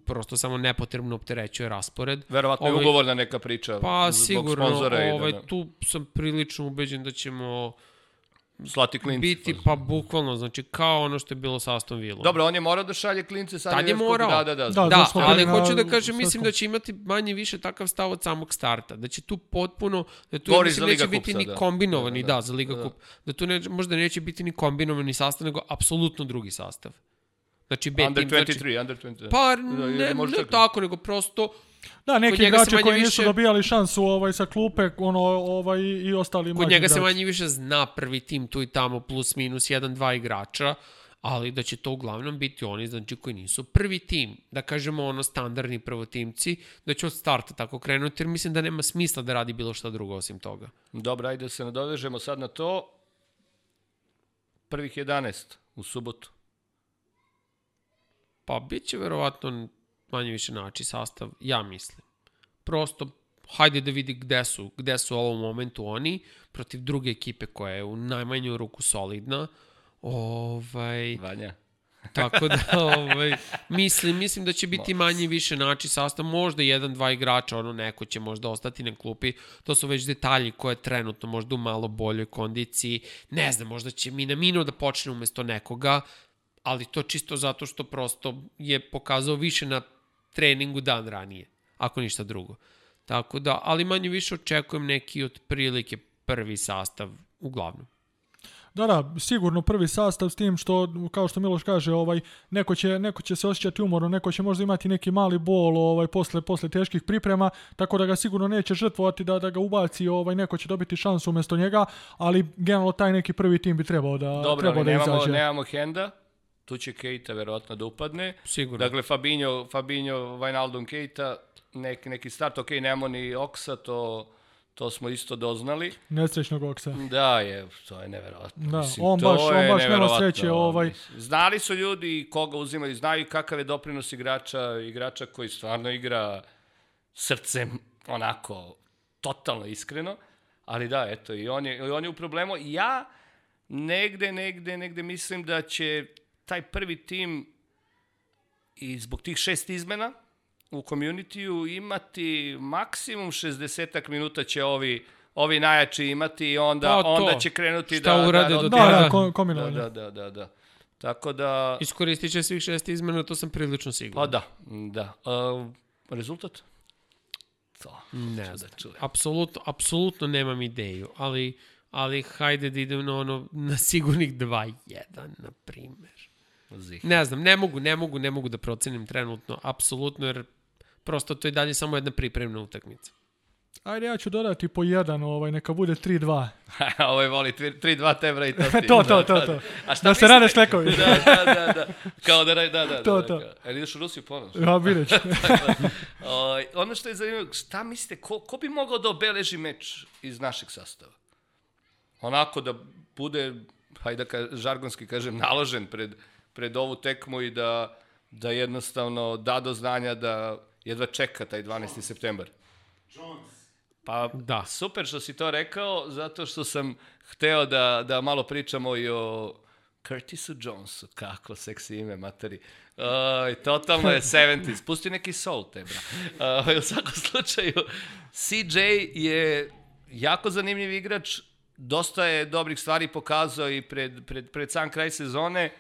[SPEAKER 2] Prosto samo nepotrebno opterećuje raspored.
[SPEAKER 1] Verovatno je
[SPEAKER 2] Ovaj-
[SPEAKER 1] ugovorna neka priča
[SPEAKER 2] Pa
[SPEAKER 1] zbog
[SPEAKER 2] sigurno,
[SPEAKER 1] sponzora i da-
[SPEAKER 2] ovaj,
[SPEAKER 1] da.
[SPEAKER 2] tu sam prilično ubeđen da ćemo
[SPEAKER 1] slati klinci.
[SPEAKER 2] biti, pa bukvalno, znači kao ono što je bilo sa Aston Villom.
[SPEAKER 1] Dobro, on je morao da šalje klince sad.
[SPEAKER 2] Tad je morao.
[SPEAKER 1] Da, da, da.
[SPEAKER 3] Da,
[SPEAKER 2] Da, ali
[SPEAKER 3] na
[SPEAKER 2] hoću da kažem, mislim da će imati manje više takav stav od samog starta. Da će tu potpuno, da tu mislim, neće biti
[SPEAKER 1] sad,
[SPEAKER 2] ni
[SPEAKER 1] da.
[SPEAKER 2] kombinovani,
[SPEAKER 1] Da,
[SPEAKER 2] da,
[SPEAKER 1] da,
[SPEAKER 2] za Liga
[SPEAKER 1] da.
[SPEAKER 2] Kup. Da tu ne, možda neće biti ni kombinovani sastav, nego apsolutno drugi sastav. Znači, B
[SPEAKER 1] Under
[SPEAKER 2] tim, znači,
[SPEAKER 1] 23, under 23.
[SPEAKER 2] Pa,
[SPEAKER 1] Da, ili
[SPEAKER 2] ne,
[SPEAKER 1] može
[SPEAKER 2] ne
[SPEAKER 1] tako?
[SPEAKER 2] tako, nego prosto
[SPEAKER 3] Da, neki
[SPEAKER 2] se
[SPEAKER 3] igrači koji nisu
[SPEAKER 2] više-
[SPEAKER 3] dobijali šansu ovaj sa klupe, ono ovaj i ostali
[SPEAKER 2] Kod njega se
[SPEAKER 3] igrači.
[SPEAKER 2] manje više zna prvi tim tu i tamo plus minus jedan, dva igrača, ali da će to uglavnom biti oni znači koji nisu prvi tim, da kažemo ono standardni prvotimci, da će od starta tako krenuti, jer mislim da nema smisla da radi bilo šta drugo osim toga.
[SPEAKER 1] Dobro, ajde da se nadovežemo sad na to. Prvih 11 u subotu.
[SPEAKER 2] Pa bit će verovatno manje više naći sastav, ja mislim. Prosto, hajde da vidi gde su, gde su u ovom momentu oni, protiv druge ekipe koja je u najmanju ruku solidna. Ovaj,
[SPEAKER 1] Vanja.
[SPEAKER 2] Tako da, ovaj, mislim, mislim da će biti manje više naći sastav, možda jedan, dva igrača, ono neko će možda ostati na klupi, to su već detalji koje je trenutno možda u malo boljoj kondiciji, ne znam, možda će Minamino da počne umesto nekoga, ali to čisto zato što prosto je pokazao više na treningu dan ranije, ako ništa drugo. Tako da, ali manje više očekujem neki otprilike prvi sastav uglavnom.
[SPEAKER 3] Da, da, sigurno prvi sastav s tim što, kao što Miloš kaže, ovaj, neko, će, neko će se osjećati umorno, neko će možda imati neki mali bol ovaj, posle, posle teških priprema, tako da ga sigurno neće žrtvovati da, da ga ubaci, ovaj, neko će dobiti šansu umesto njega, ali generalno taj neki prvi tim bi trebao da,
[SPEAKER 1] Dobro,
[SPEAKER 3] trebao da
[SPEAKER 1] nemamo,
[SPEAKER 3] izađe.
[SPEAKER 1] nemamo Henda. Tu će Keita verovatno da upadne.
[SPEAKER 2] Sigurno.
[SPEAKER 1] Dakle, Fabinho, Fabinho, Wijnaldum, Keita, neki, neki start, ok, nemamo ni Oksa, to, to smo isto doznali.
[SPEAKER 3] Nesrećnog oksa.
[SPEAKER 1] Da, je, to je neverovatno.
[SPEAKER 3] Da,
[SPEAKER 1] Mislim,
[SPEAKER 3] on baš- on baš nema sreće, ovaj.
[SPEAKER 1] Znali su ljudi koga uzimaju, znaju kakav je doprinos igrača, igrača koji stvarno igra srcem, onako, totalno iskreno. Ali da, eto, i on je, i on je u problemu. Ja negde, negde, negde mislim da će taj prvi tim i zbog tih šest izmena u community-u imati maksimum 60 minuta će ovi ovi najjači imati i onda,
[SPEAKER 2] Pa to,
[SPEAKER 1] onda će krenuti
[SPEAKER 2] šta
[SPEAKER 1] da...
[SPEAKER 2] urade
[SPEAKER 1] da,
[SPEAKER 2] do
[SPEAKER 1] da,
[SPEAKER 3] Da, da,
[SPEAKER 2] Da.
[SPEAKER 1] da,
[SPEAKER 3] kombinovanje.
[SPEAKER 1] da, da, da, da. Tako da...
[SPEAKER 2] Iskoristit će svih šest izmena, to sam prilično
[SPEAKER 1] Pa
[SPEAKER 2] siguran.
[SPEAKER 1] da, da. Uh, rezultat? To.
[SPEAKER 2] Ne.
[SPEAKER 1] Da čujem.
[SPEAKER 2] Apsolutno, apsolutno nemam ideju, ali, ali hajde da idem na ono, na sigurnih 2-1, na primer.
[SPEAKER 1] Zih.
[SPEAKER 2] Ne znam, ne mogu, ne mogu, ne mogu da procenim trenutno, apsolutno, jer prosto to je dalje samo jedna pripremna utakmica.
[SPEAKER 3] Ajde, ja ću dodati po jedan, ovaj, neka bude 3-2.
[SPEAKER 1] Ovo je voli 3-2 tebra i to ti.
[SPEAKER 3] To, to,
[SPEAKER 1] Da,
[SPEAKER 3] to,
[SPEAKER 1] da,
[SPEAKER 3] to.
[SPEAKER 1] da. A šta
[SPEAKER 3] Da se rade šlekovi.
[SPEAKER 1] Da, da, da, da. Kao da, da, da.
[SPEAKER 3] To,
[SPEAKER 1] da,
[SPEAKER 3] to.
[SPEAKER 1] Da. Jel ideš u Rusiju ponovno?
[SPEAKER 3] Ja, vidjet ću.
[SPEAKER 1] O, ono što je zanimljivo, šta mislite, ko, ko bi mogao da obeleži meč iz našeg sastava? Onako da bude, hajde da ka, žargonski kažem, naložen pred, pred ovu tekmu i da, da jednostavno da do znanja da jedva čeka taj 12. septembar. Pa
[SPEAKER 2] Da.
[SPEAKER 1] super što si to rekao, zato što sam hteo da, da malo pričamo i o Curtisu Jonesu, kako seksi ime, materi. Uh, totalno je 70s, pusti neki soul te, bra. Uh, u svakom slučaju, CJ je jako zanimljiv igrač, dosta je dobrih stvari pokazao i pred, pred, pred sam kraj sezone,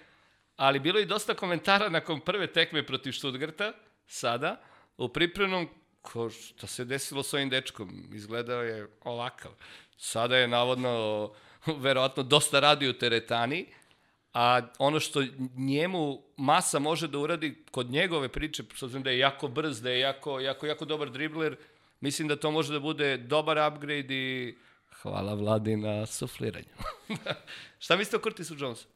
[SPEAKER 1] ali bilo je i dosta komentara nakon prve tekme protiv Stuttgarta, sada, u pripremnom, ko, šta se desilo s ovim dečkom, izgledao je ovakav. Sada je navodno, verovatno, dosta radi u teretani, a ono što njemu masa može da uradi kod njegove priče, s obzirom da je jako brz, da je jako, jako, jako dobar dribler, mislim da to može da bude dobar upgrade i hvala vladi na sufliranju. Šta mislite o Curtisu Jonesu?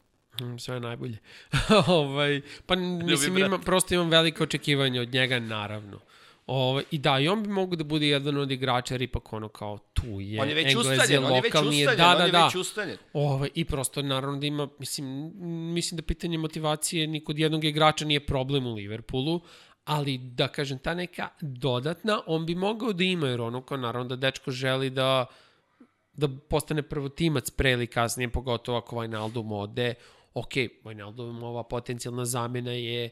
[SPEAKER 2] Mm, Sve najbolje. ovaj, pa mislim, ima, prosto imam velike očekivanja od njega, naravno. Ovaj, I da, i on bi mogu da bude jedan od igrača, jer ipak ono kao tu je.
[SPEAKER 1] On je već
[SPEAKER 2] Englez
[SPEAKER 1] ustaljen, on je već ustaljen,
[SPEAKER 2] da,
[SPEAKER 1] on
[SPEAKER 2] da,
[SPEAKER 1] je
[SPEAKER 2] da.
[SPEAKER 1] već ustaljen.
[SPEAKER 2] Ovaj, I prosto, naravno da ima, mislim, mislim da pitanje motivacije ni kod jednog igrača nije problem u Liverpoolu, ali da kažem, ta neka dodatna, on bi mogao da ima, jer ono kao naravno da dečko želi da da postane prvotimac pre ili kasnije, pogotovo ako Wijnaldum ode. Ok, Wijnaldum ova potencijalna zamena je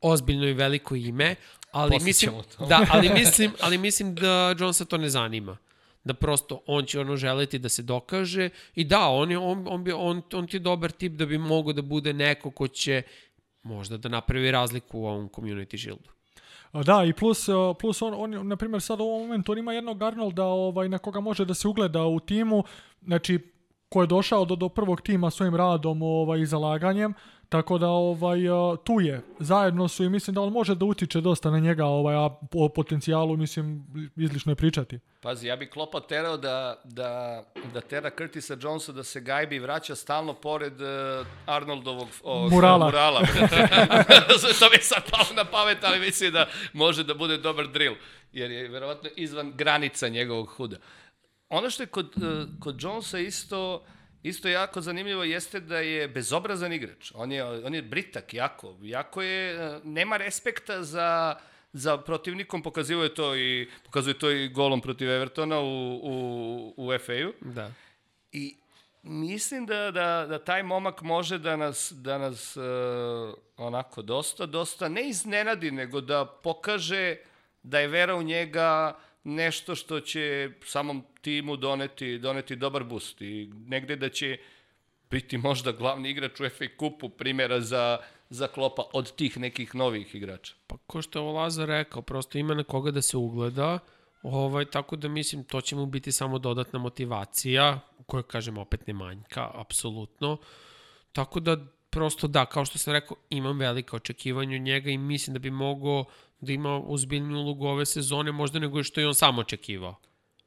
[SPEAKER 2] ozbiljno i veliko ime, ali mislim,
[SPEAKER 1] to.
[SPEAKER 2] da, ali mislim, ali mislim da Jonesa to ne zanima. da prosto on će ono želiti da se dokaže i da, on, je, on, on, bi, on, on ti je dobar tip da bi mogao da bude neko ko će možda da napravi razliku u ovom community shieldu.
[SPEAKER 3] A Da, i plus, uh, plus on, on, na primjer, sad u ovom momentu on ima jednog Arnolda ovaj, na koga može da se ugleda u timu, znači, ko je došao do, do prvog tima svojim radom ovaj, i zalaganjem, tako da ovaj, tu je, zajedno su i mislim da on može da utiče dosta na njega, ovaj, a o potencijalu, mislim, izlično je pričati.
[SPEAKER 1] Pazi, ja bi Klopa terao da, da, da tera Curtisa Jonesa da se gajbi vraća stalno pored uh, Arnoldovog ovog,
[SPEAKER 3] Murala.
[SPEAKER 1] murala to mi je sad palo na pamet, ali mislim da može da bude dobar drill, jer je verovatno izvan granica njegovog huda. Ono što je kod, uh, kod Jonesa isto isto jako zanimljivo jeste da je bezobrazan igrač. On je, on je britak, jako. Jako je, uh, nema respekta za za protivnikom, pokazuje je to i pokazuje to i golom protiv Evertona u, u, u FA-u.
[SPEAKER 2] Da.
[SPEAKER 1] I mislim da, da, da taj momak može da nas, da nas uh, onako dosta, dosta, ne iznenadi, nego da pokaže da je vera u njega nešto što će samom timu doneti, doneti dobar boost i negde da će biti možda glavni igrač u FA kupu primjera za, za klopa od tih nekih novih igrača.
[SPEAKER 2] Pa ko što je ovo Lazar rekao, prosto ima na koga da se ugleda, ovaj, tako da mislim to će mu biti samo dodatna motivacija, koja kažem opet ne manjka, apsolutno. Tako da prosto da, kao što sam rekao, imam velika očekivanja od njega i mislim da bi mogao da ima uzbiljniju ulogu ove sezone, možda nego što je on sam očekivao.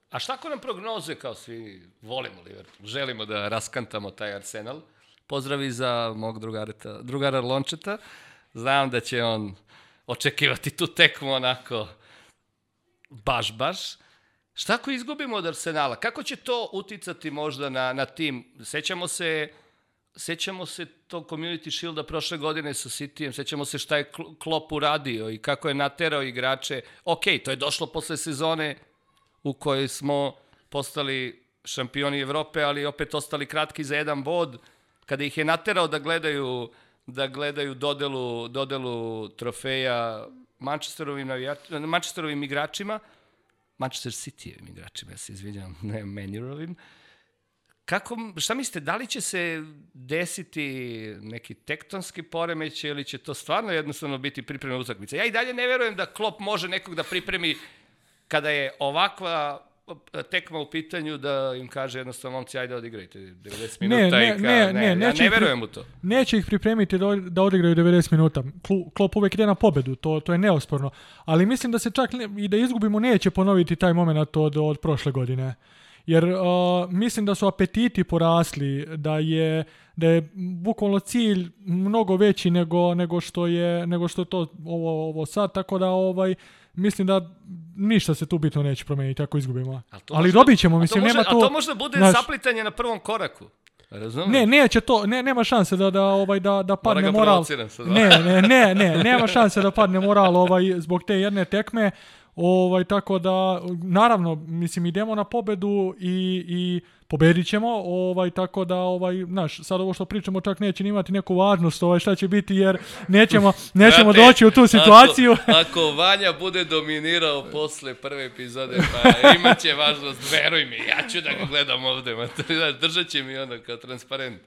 [SPEAKER 1] A šta ako nam prognoze, kao svi volimo Liverpool, želimo da raskantamo taj Arsenal? Pozdravi za mog drugareta, drugara Lončeta. Znam da će on očekivati tu tekmu onako baš, baš. Šta ako izgubimo od Arsenala? Kako će to uticati možda na, na tim? Sećamo se sećamo se tog Community Shielda prošle godine sa Cityjem, sećamo se šta je Klopp uradio i kako je naterao igrače. Ok, to je došlo posle sezone u kojoj smo postali šampioni Evrope, ali opet ostali kratki za jedan bod, kada ih je naterao da gledaju da gledaju dodelu, dodelu trofeja Manchesterovim, Manchesterovim igračima, Manchester Cityjevim igračima, ja se izvinjam, ne Manurovim. Kako, šta mislite, da li će se desiti neki tektonski poremeć ili će to stvarno jednostavno biti pripremna utakmica? Ja i dalje ne verujem da Klopp može nekog da pripremi kada je ovakva tekma u pitanju da im kaže jednostavno momci ajde odigrajte 90 minuta
[SPEAKER 3] ne,
[SPEAKER 1] i ka,
[SPEAKER 3] ne,
[SPEAKER 1] ne,
[SPEAKER 3] ne,
[SPEAKER 1] ja
[SPEAKER 3] neće
[SPEAKER 1] ne verujem u to.
[SPEAKER 3] Neće ih pripremiti da, da odigraju 90 minuta. Klopp uvek ide na pobedu, to, to je neosporno. Ali mislim da se čak ne, i da izgubimo neće ponoviti taj moment od, od prošle godine. Jer uh, mislim da su apetiti porasli, da je da je bukvalno cilj mnogo veći nego, nego što je nego što je to ovo, ovo sad, tako da ovaj mislim da ništa se tu bitno neće promeniti ako izgubimo. Ali
[SPEAKER 1] može-
[SPEAKER 3] dobit ćemo, mislim,
[SPEAKER 1] može,
[SPEAKER 3] nema tu...
[SPEAKER 1] A to možda bude
[SPEAKER 3] znaš,
[SPEAKER 1] saplitanje na prvom koraku. Razumeš?
[SPEAKER 3] Ne, neće to, ne, nema šanse da, da, ovaj, da, da padne moral.
[SPEAKER 1] sad.
[SPEAKER 3] Ne, ne, ne, ne, nema šanse da padne moral ovaj, zbog te jedne tekme. Ovaj, tako da, naravno, mislim, idemo na pobedu i, i pobedit ćemo, ovaj, tako da, ovaj, znaš, sad ovo što pričamo čak neće imati neku važnost, ovaj, šta će biti, jer nećemo, nećemo
[SPEAKER 1] Znate,
[SPEAKER 3] doći u tu situaciju.
[SPEAKER 1] Ako, ako Vanja bude dominirao posle prve epizode, pa imaće važnost, veruj mi, ja ću da ga gledam ovde, držat će mi ono kao transparent.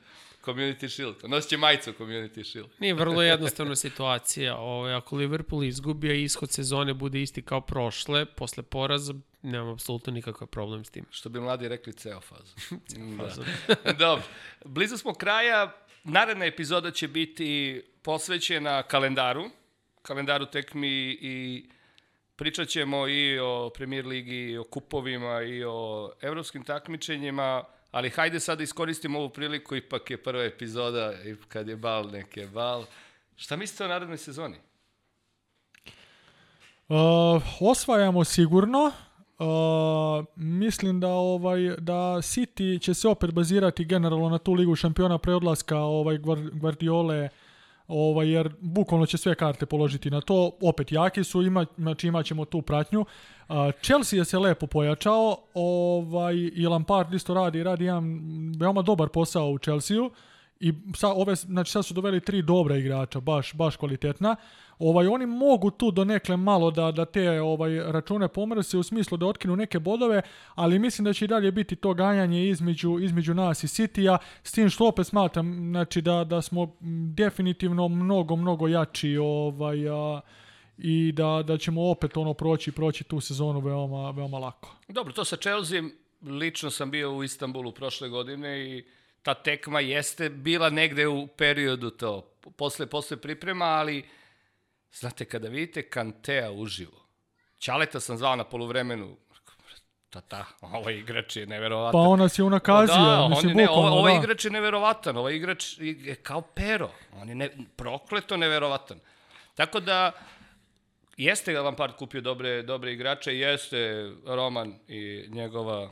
[SPEAKER 1] Community Shield. Nosit će majicu Community Shield.
[SPEAKER 2] Nije vrlo jednostavna situacija. Ovaj, ako Liverpool izgubi, a ishod sezone bude isti kao prošle, posle poraza, nemam apsolutno nikakav problem s tim.
[SPEAKER 1] Što bi mladi rekli, ceo fazu. da. Dobro. Blizu smo kraja. Naredna epizoda će biti posvećena kalendaru. Kalendaru tekmi i pričat ćemo i o Premier Ligi, i o kupovima, i o evropskim takmičenjima, ali hajde sad da iskoristimo ovu priliku, ipak je prva epizoda, kad je bal, nek je bal. Šta mislite o narednoj sezoni?
[SPEAKER 3] Uh, osvajamo sigurno. Uh, mislim da ovaj da City će se opet bazirati generalno na tu ligu šampiona pre odlaska ovaj Guar- Guardiole ovaj jer bukvalno će sve karte položiti na to. Opet jaki su, ima znači imaćemo tu pratnju. Uh, Chelsea je se lepo pojačao, ovaj i Lampard isto radi radi jedan veoma dobar posao u Chelsea-u i sa ove, znači sad su doveli tri dobra igrača, baš, baš kvalitetna. Ovaj, oni mogu tu donekle malo da, da te ovaj, račune pomrse u smislu da otkinu neke bodove, ali mislim da će i dalje biti to ganjanje između, između nas i City-a, s tim što opet smatram znači, da, da smo definitivno mnogo, mnogo jači ovaj, a, i da, da ćemo opet ono proći proći tu sezonu veoma, veoma lako.
[SPEAKER 1] Dobro, to sa Chelsea, lično sam bio u Istanbulu prošle godine i ta tekma jeste bila negde u periodu to, posle, posle priprema, ali znate, kada vidite Kantea uživo, Ćaleta sam zvao na poluvremenu, tata, ovaj igrač je neverovatan.
[SPEAKER 3] Pa on nas je unakazio,
[SPEAKER 1] da,
[SPEAKER 3] mislim,
[SPEAKER 1] on je, ne,
[SPEAKER 3] bukvalno,
[SPEAKER 1] ovaj, ovaj
[SPEAKER 3] da.
[SPEAKER 1] igrač je neverovatan, ovaj igrač je kao pero, on je ne, prokleto neverovatan. Tako da, jeste Lampard kupio dobre, dobre igrače, jeste Roman i njegova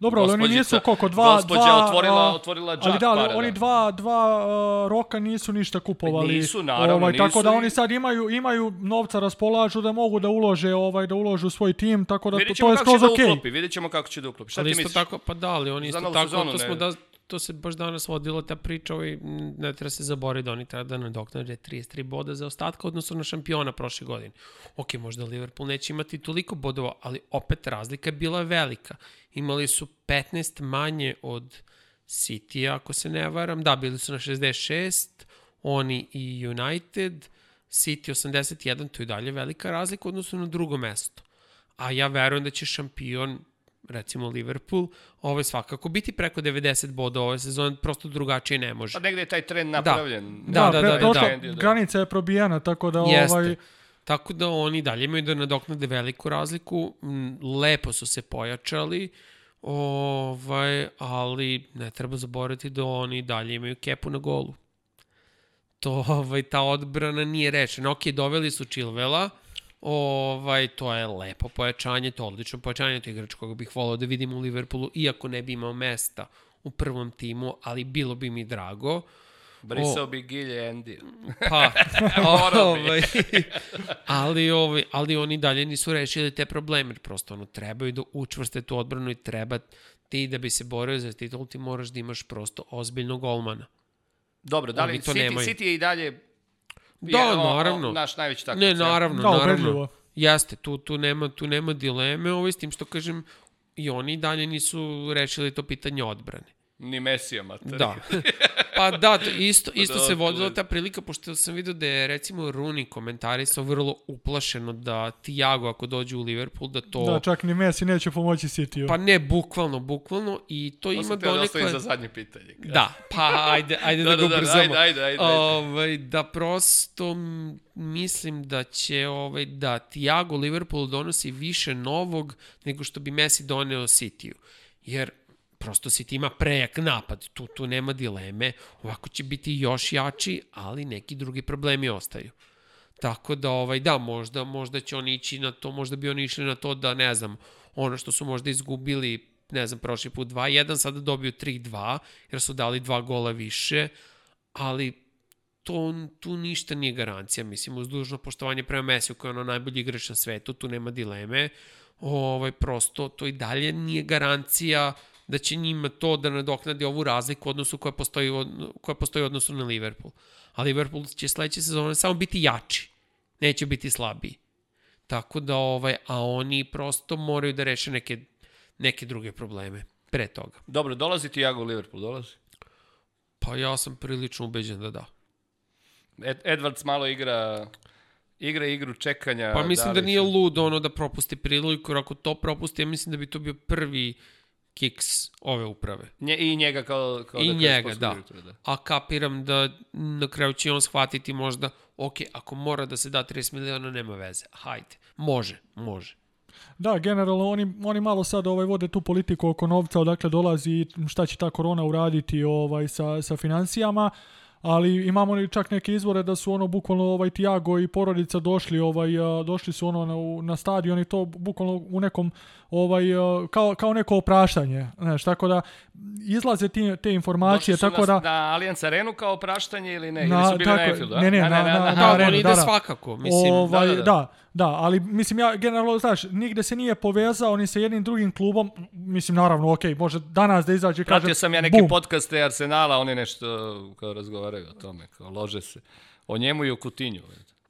[SPEAKER 3] Dobro, ali oni nisu koliko dva,
[SPEAKER 1] gospođa
[SPEAKER 3] dva
[SPEAKER 1] otvorila,
[SPEAKER 3] a,
[SPEAKER 1] otvorila džak
[SPEAKER 3] Ali da, ali oni
[SPEAKER 1] da.
[SPEAKER 3] dva, dva uh, roka nisu ništa kupovali.
[SPEAKER 1] Nisu, naravno,
[SPEAKER 3] ovaj, Tako
[SPEAKER 1] nisu
[SPEAKER 3] da
[SPEAKER 1] i-
[SPEAKER 3] oni sad imaju imaju novca raspolažu da mogu da ulože ovaj da ulože u svoj tim, tako da to, to je
[SPEAKER 1] kako će
[SPEAKER 3] skroz
[SPEAKER 1] da
[SPEAKER 3] okej.
[SPEAKER 1] uklopi, vidjet ćemo kako će da uklopi. Šta
[SPEAKER 2] ali
[SPEAKER 1] ti
[SPEAKER 2] isto
[SPEAKER 1] misliš?
[SPEAKER 2] tako, pa da, ali oni isto tako,
[SPEAKER 1] sezonu,
[SPEAKER 2] to smo da, to se baš danas vodilo ta priča, ovaj, ne treba se zaboraviti da oni treba da nadoknade 33 boda za ostatka odnosno na šampiona prošle godine. Ok, možda Liverpool neće imati toliko bodova, ali opet razlika je bila velika. Imali su 15 manje od City, ako se ne varam. Da, bili su na 66, oni i United, City 81, to je dalje velika razlika odnosno na drugo mesto. A ja verujem da će šampion recimo Liverpool, ovaj svakako biti preko 90 boda ove sezone, prosto drugačije ne može.
[SPEAKER 1] Pa negde je taj trend napravljen.
[SPEAKER 2] Da, da,
[SPEAKER 3] pre-
[SPEAKER 2] da,
[SPEAKER 3] prošla
[SPEAKER 1] da, da.
[SPEAKER 3] granica je probijena, tako da
[SPEAKER 2] Jeste.
[SPEAKER 3] ovaj
[SPEAKER 2] Tako da oni dalje imaju da nadoknade veliku razliku, lepo su se pojačali, ovaj, ali ne treba zaboraviti da oni dalje imaju kepu na golu. To, ovaj, ta odbrana nije rečena. Ok, doveli su Chilvela, ovaj, to je lepo pojačanje, to je odlično pojačanje, to je igrač koga bih volao da vidim u Liverpoolu, iako ne bi imao mesta u prvom timu, ali bilo bi mi drago.
[SPEAKER 1] Brisao bi Gilje Andy.
[SPEAKER 2] Pa, ovaj, ali, ovaj, ali oni dalje nisu rešili te probleme, jer prosto ono, trebaju da učvrste tu odbranu i treba ti da bi se borio za titul, ti moraš da imaš prosto ozbiljnog golmana.
[SPEAKER 1] Dobro, da li City,
[SPEAKER 2] nemaju.
[SPEAKER 1] City je i dalje
[SPEAKER 2] Da,
[SPEAKER 1] je,
[SPEAKER 2] naravno.
[SPEAKER 1] O, naš najveći takav.
[SPEAKER 2] Ne, naravno,
[SPEAKER 3] Da,
[SPEAKER 2] naravno.
[SPEAKER 3] ubedljivo.
[SPEAKER 2] Jeste, tu, tu, nema, tu nema dileme, ovaj, s tim što kažem, i oni dalje nisu rešili to pitanje odbrane.
[SPEAKER 1] Ni Mesija, mater.
[SPEAKER 2] Da. Pa da, to isto, isto
[SPEAKER 1] da,
[SPEAKER 2] se vodila ta prilika, pošto sam vidio da je recimo Rooney komentarisao vrlo uplašeno da Tiago ako dođe u Liverpool da to...
[SPEAKER 3] da čak ni Messi neće pomoći City.
[SPEAKER 2] Pa ne, bukvalno, bukvalno i to,
[SPEAKER 1] To
[SPEAKER 2] ima
[SPEAKER 1] sam teo da ostavim
[SPEAKER 2] donekle...
[SPEAKER 1] za zadnje pitanje.
[SPEAKER 2] Da, pa ajde, ajde da,
[SPEAKER 1] Da,
[SPEAKER 2] ga
[SPEAKER 1] da, da,
[SPEAKER 2] ubrzamo.
[SPEAKER 1] ajde, ajde, ajde, ajde.
[SPEAKER 2] Ovaj, da prosto mislim da će ovaj, da Tiago Liverpool donosi više novog nego što bi Messi doneo Cityu. Jer prosto City ima prejak napad, tu, tu nema dileme, ovako će biti još jači, ali neki drugi problemi ostaju. Tako da, ovaj, da, možda, možda će oni ići na to, možda bi oni išli na to da, ne znam, ono što su možda izgubili, ne znam, prošli put 2-1, sada dobiju 3-2, jer su dali dva gola više, ali to, tu ništa nije garancija, mislim, uz dužno poštovanje prema Mesiju, koji je ono najbolji igrač na svetu, tu nema dileme, ovaj, prosto to i dalje nije garancija da će njima to da nadoknadi ovu razliku odnosu koja postoji, koja postoji odnosu na Liverpool. A Liverpool će sledeće sezone samo biti jači, neće biti slabiji. Tako da, ovaj, a oni prosto moraju da reše neke, neke druge probleme pre toga.
[SPEAKER 1] Dobro, dolazi Tiago u Liverpool, dolazi.
[SPEAKER 2] Pa ja sam prilično ubeđen da da.
[SPEAKER 1] Ed, Edwards malo igra igra igru čekanja.
[SPEAKER 2] Pa mislim da,
[SPEAKER 1] li
[SPEAKER 2] nije lud ono da propusti priliku, jer ako to propusti, ja mislim da bi to bio prvi kiks ove uprave.
[SPEAKER 1] Nje, I njega kao, kao
[SPEAKER 2] I
[SPEAKER 1] da
[SPEAKER 2] njega, da.
[SPEAKER 1] direktora, da.
[SPEAKER 2] A kapiram da na kraju će on shvatiti možda, ok, ako mora da se da 30 miliona, nema veze. Hajde, može, može.
[SPEAKER 3] Da, generalno oni, oni malo sad ovaj vode tu politiku oko novca, odakle dolazi i šta će ta korona uraditi ovaj sa, sa financijama. Ali imamo čak neke izvore da su ono bukvalno ovaj Tiago i porodica došli ovaj došli su ono na, na stadion i to bukvalno u nekom ovaj kao, kao neko opraštanje znaš tako da izlaze ti, te informacije
[SPEAKER 1] Došli su
[SPEAKER 3] tako
[SPEAKER 1] na,
[SPEAKER 3] da
[SPEAKER 1] na Allianz Arenu kao praštanje ili ne?
[SPEAKER 3] Na-
[SPEAKER 1] ili su bili
[SPEAKER 3] tako
[SPEAKER 1] na. Anfieldu? a?
[SPEAKER 3] Ne, ne,
[SPEAKER 1] A,
[SPEAKER 3] na- na-
[SPEAKER 1] aha.
[SPEAKER 3] na
[SPEAKER 2] Da,
[SPEAKER 3] arenu,
[SPEAKER 2] on ide
[SPEAKER 3] da, da.
[SPEAKER 2] svakako. Mislim,
[SPEAKER 3] ovaj,
[SPEAKER 1] da,
[SPEAKER 3] da,
[SPEAKER 1] da,
[SPEAKER 3] da,
[SPEAKER 1] da.
[SPEAKER 3] Da. ali mislim ja generalno, znaš, nigde se nije povezao ni sa jednim drugim klubom, mislim naravno, ok, može danas da izađe i kaže,
[SPEAKER 1] Pratio sam ja neke
[SPEAKER 3] bum,
[SPEAKER 1] podcaste Arsenala, oni nešto kao razgovaraju o tome, kao lože se. O njemu i o Kutinju.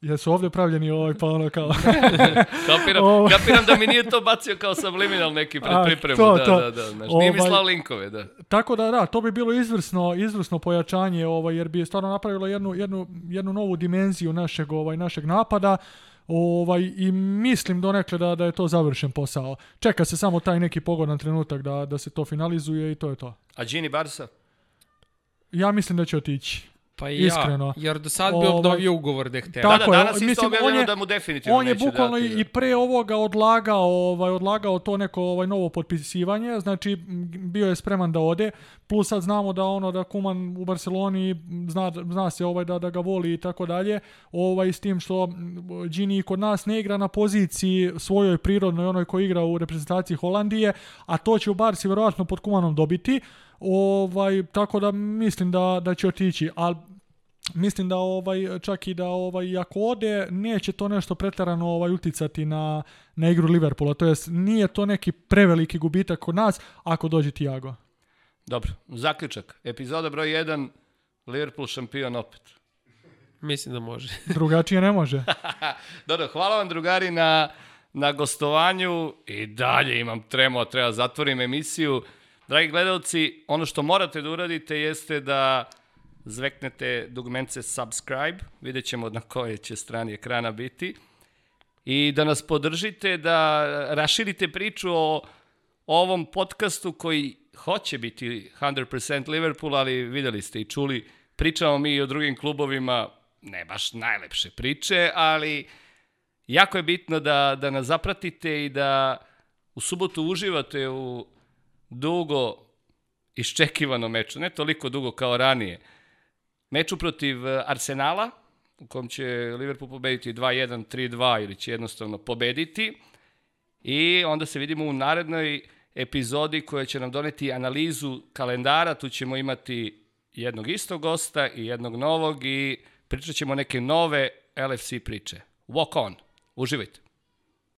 [SPEAKER 3] jesu ovdje pravljeni ovaj, pa ono kao,
[SPEAKER 1] Kapiram,
[SPEAKER 3] Ovo-
[SPEAKER 1] kapiram da mi nije to bacio kao subliminal neki pred
[SPEAKER 3] A,
[SPEAKER 1] pripremu.
[SPEAKER 3] to,
[SPEAKER 1] da,
[SPEAKER 3] to.
[SPEAKER 1] da, da. Znaš, nije mi
[SPEAKER 3] Ovaj-
[SPEAKER 1] slao linkove, da.
[SPEAKER 3] tako da da, to bi bilo izvrsno, izvrsno pojačanje, ovaj, jer bi stvarno napravilo jednu, jednu, jednu novu dimenziju našeg, ovaj, našeg napada, Ovaj, I mislim donekle da, da je to završen posao. Čeka se samo taj neki pogodan trenutak da, da se to finalizuje i to je to.
[SPEAKER 1] A Gini Barsa?
[SPEAKER 3] Ja mislim da će otići.
[SPEAKER 2] Pa i ja,
[SPEAKER 3] Iskreno.
[SPEAKER 2] jer do sad bi
[SPEAKER 3] Ovaj,
[SPEAKER 2] obnovio ugovor da je hteo.
[SPEAKER 3] Tako
[SPEAKER 1] da,
[SPEAKER 3] je,
[SPEAKER 1] da, danas isto
[SPEAKER 3] mislim, on
[SPEAKER 1] objavljeno
[SPEAKER 3] je-
[SPEAKER 1] da mu definitivno
[SPEAKER 3] On je
[SPEAKER 1] neće
[SPEAKER 3] bukvalno
[SPEAKER 1] dati,
[SPEAKER 3] i,
[SPEAKER 1] da.
[SPEAKER 3] i pre ovoga odlagao, ovaj, odlagao to neko ovaj novo potpisivanje, znači bio je spreman da ode, plus sad znamo da ono da Kuman u Barceloni zna, zna se ovaj da, da ga voli i tako dalje, ovaj s tim što Gini kod nas ne igra na poziciji svojoj prirodnoj, onoj koji igra u reprezentaciji Holandije, a to će u Barsi vjerojatno pod Kumanom dobiti, ovaj, tako da mislim da, da će otići, ali mislim da ovaj čak i da ovaj ako ode neće to nešto preterano ovaj uticati na na igru Liverpoola to jest nije to neki preveliki gubitak kod nas ako dođe Thiago
[SPEAKER 1] Dobro, zaključak. Epizoda broj 1, Liverpool šampion opet.
[SPEAKER 2] Mislim da može.
[SPEAKER 3] drugačije ne može
[SPEAKER 1] Dobro, hvala vam drugari na, na gostovanju i dalje imam tremo, treba zatvorim emisiju. Dragi gledalci, ono što morate da uradite jeste da zveknete dugmence subscribe, vidjet ćemo na kojoj će strani ekrana biti, i da nas podržite, da raširite priču o ovom podcastu koji hoće biti 100% Liverpool, ali videli ste i čuli, pričamo mi i o drugim klubovima, ne baš najlepše priče, ali jako je bitno da, da nas zapratite i da u subotu uživate u dugo iščekivanom meču, ne toliko dugo kao ranije. Meču protiv eh, Arsenala, u kom će Liverpool pobediti 2-1, 3-2 ili će jednostavno pobediti. I onda se vidimo u narednoj epizodi koja će nam doneti analizu kalendara. Tu ćemo imati jednog istog gosta i jednog novog i pričat ćemo neke nove LFC priče. Walk on. Uživajte.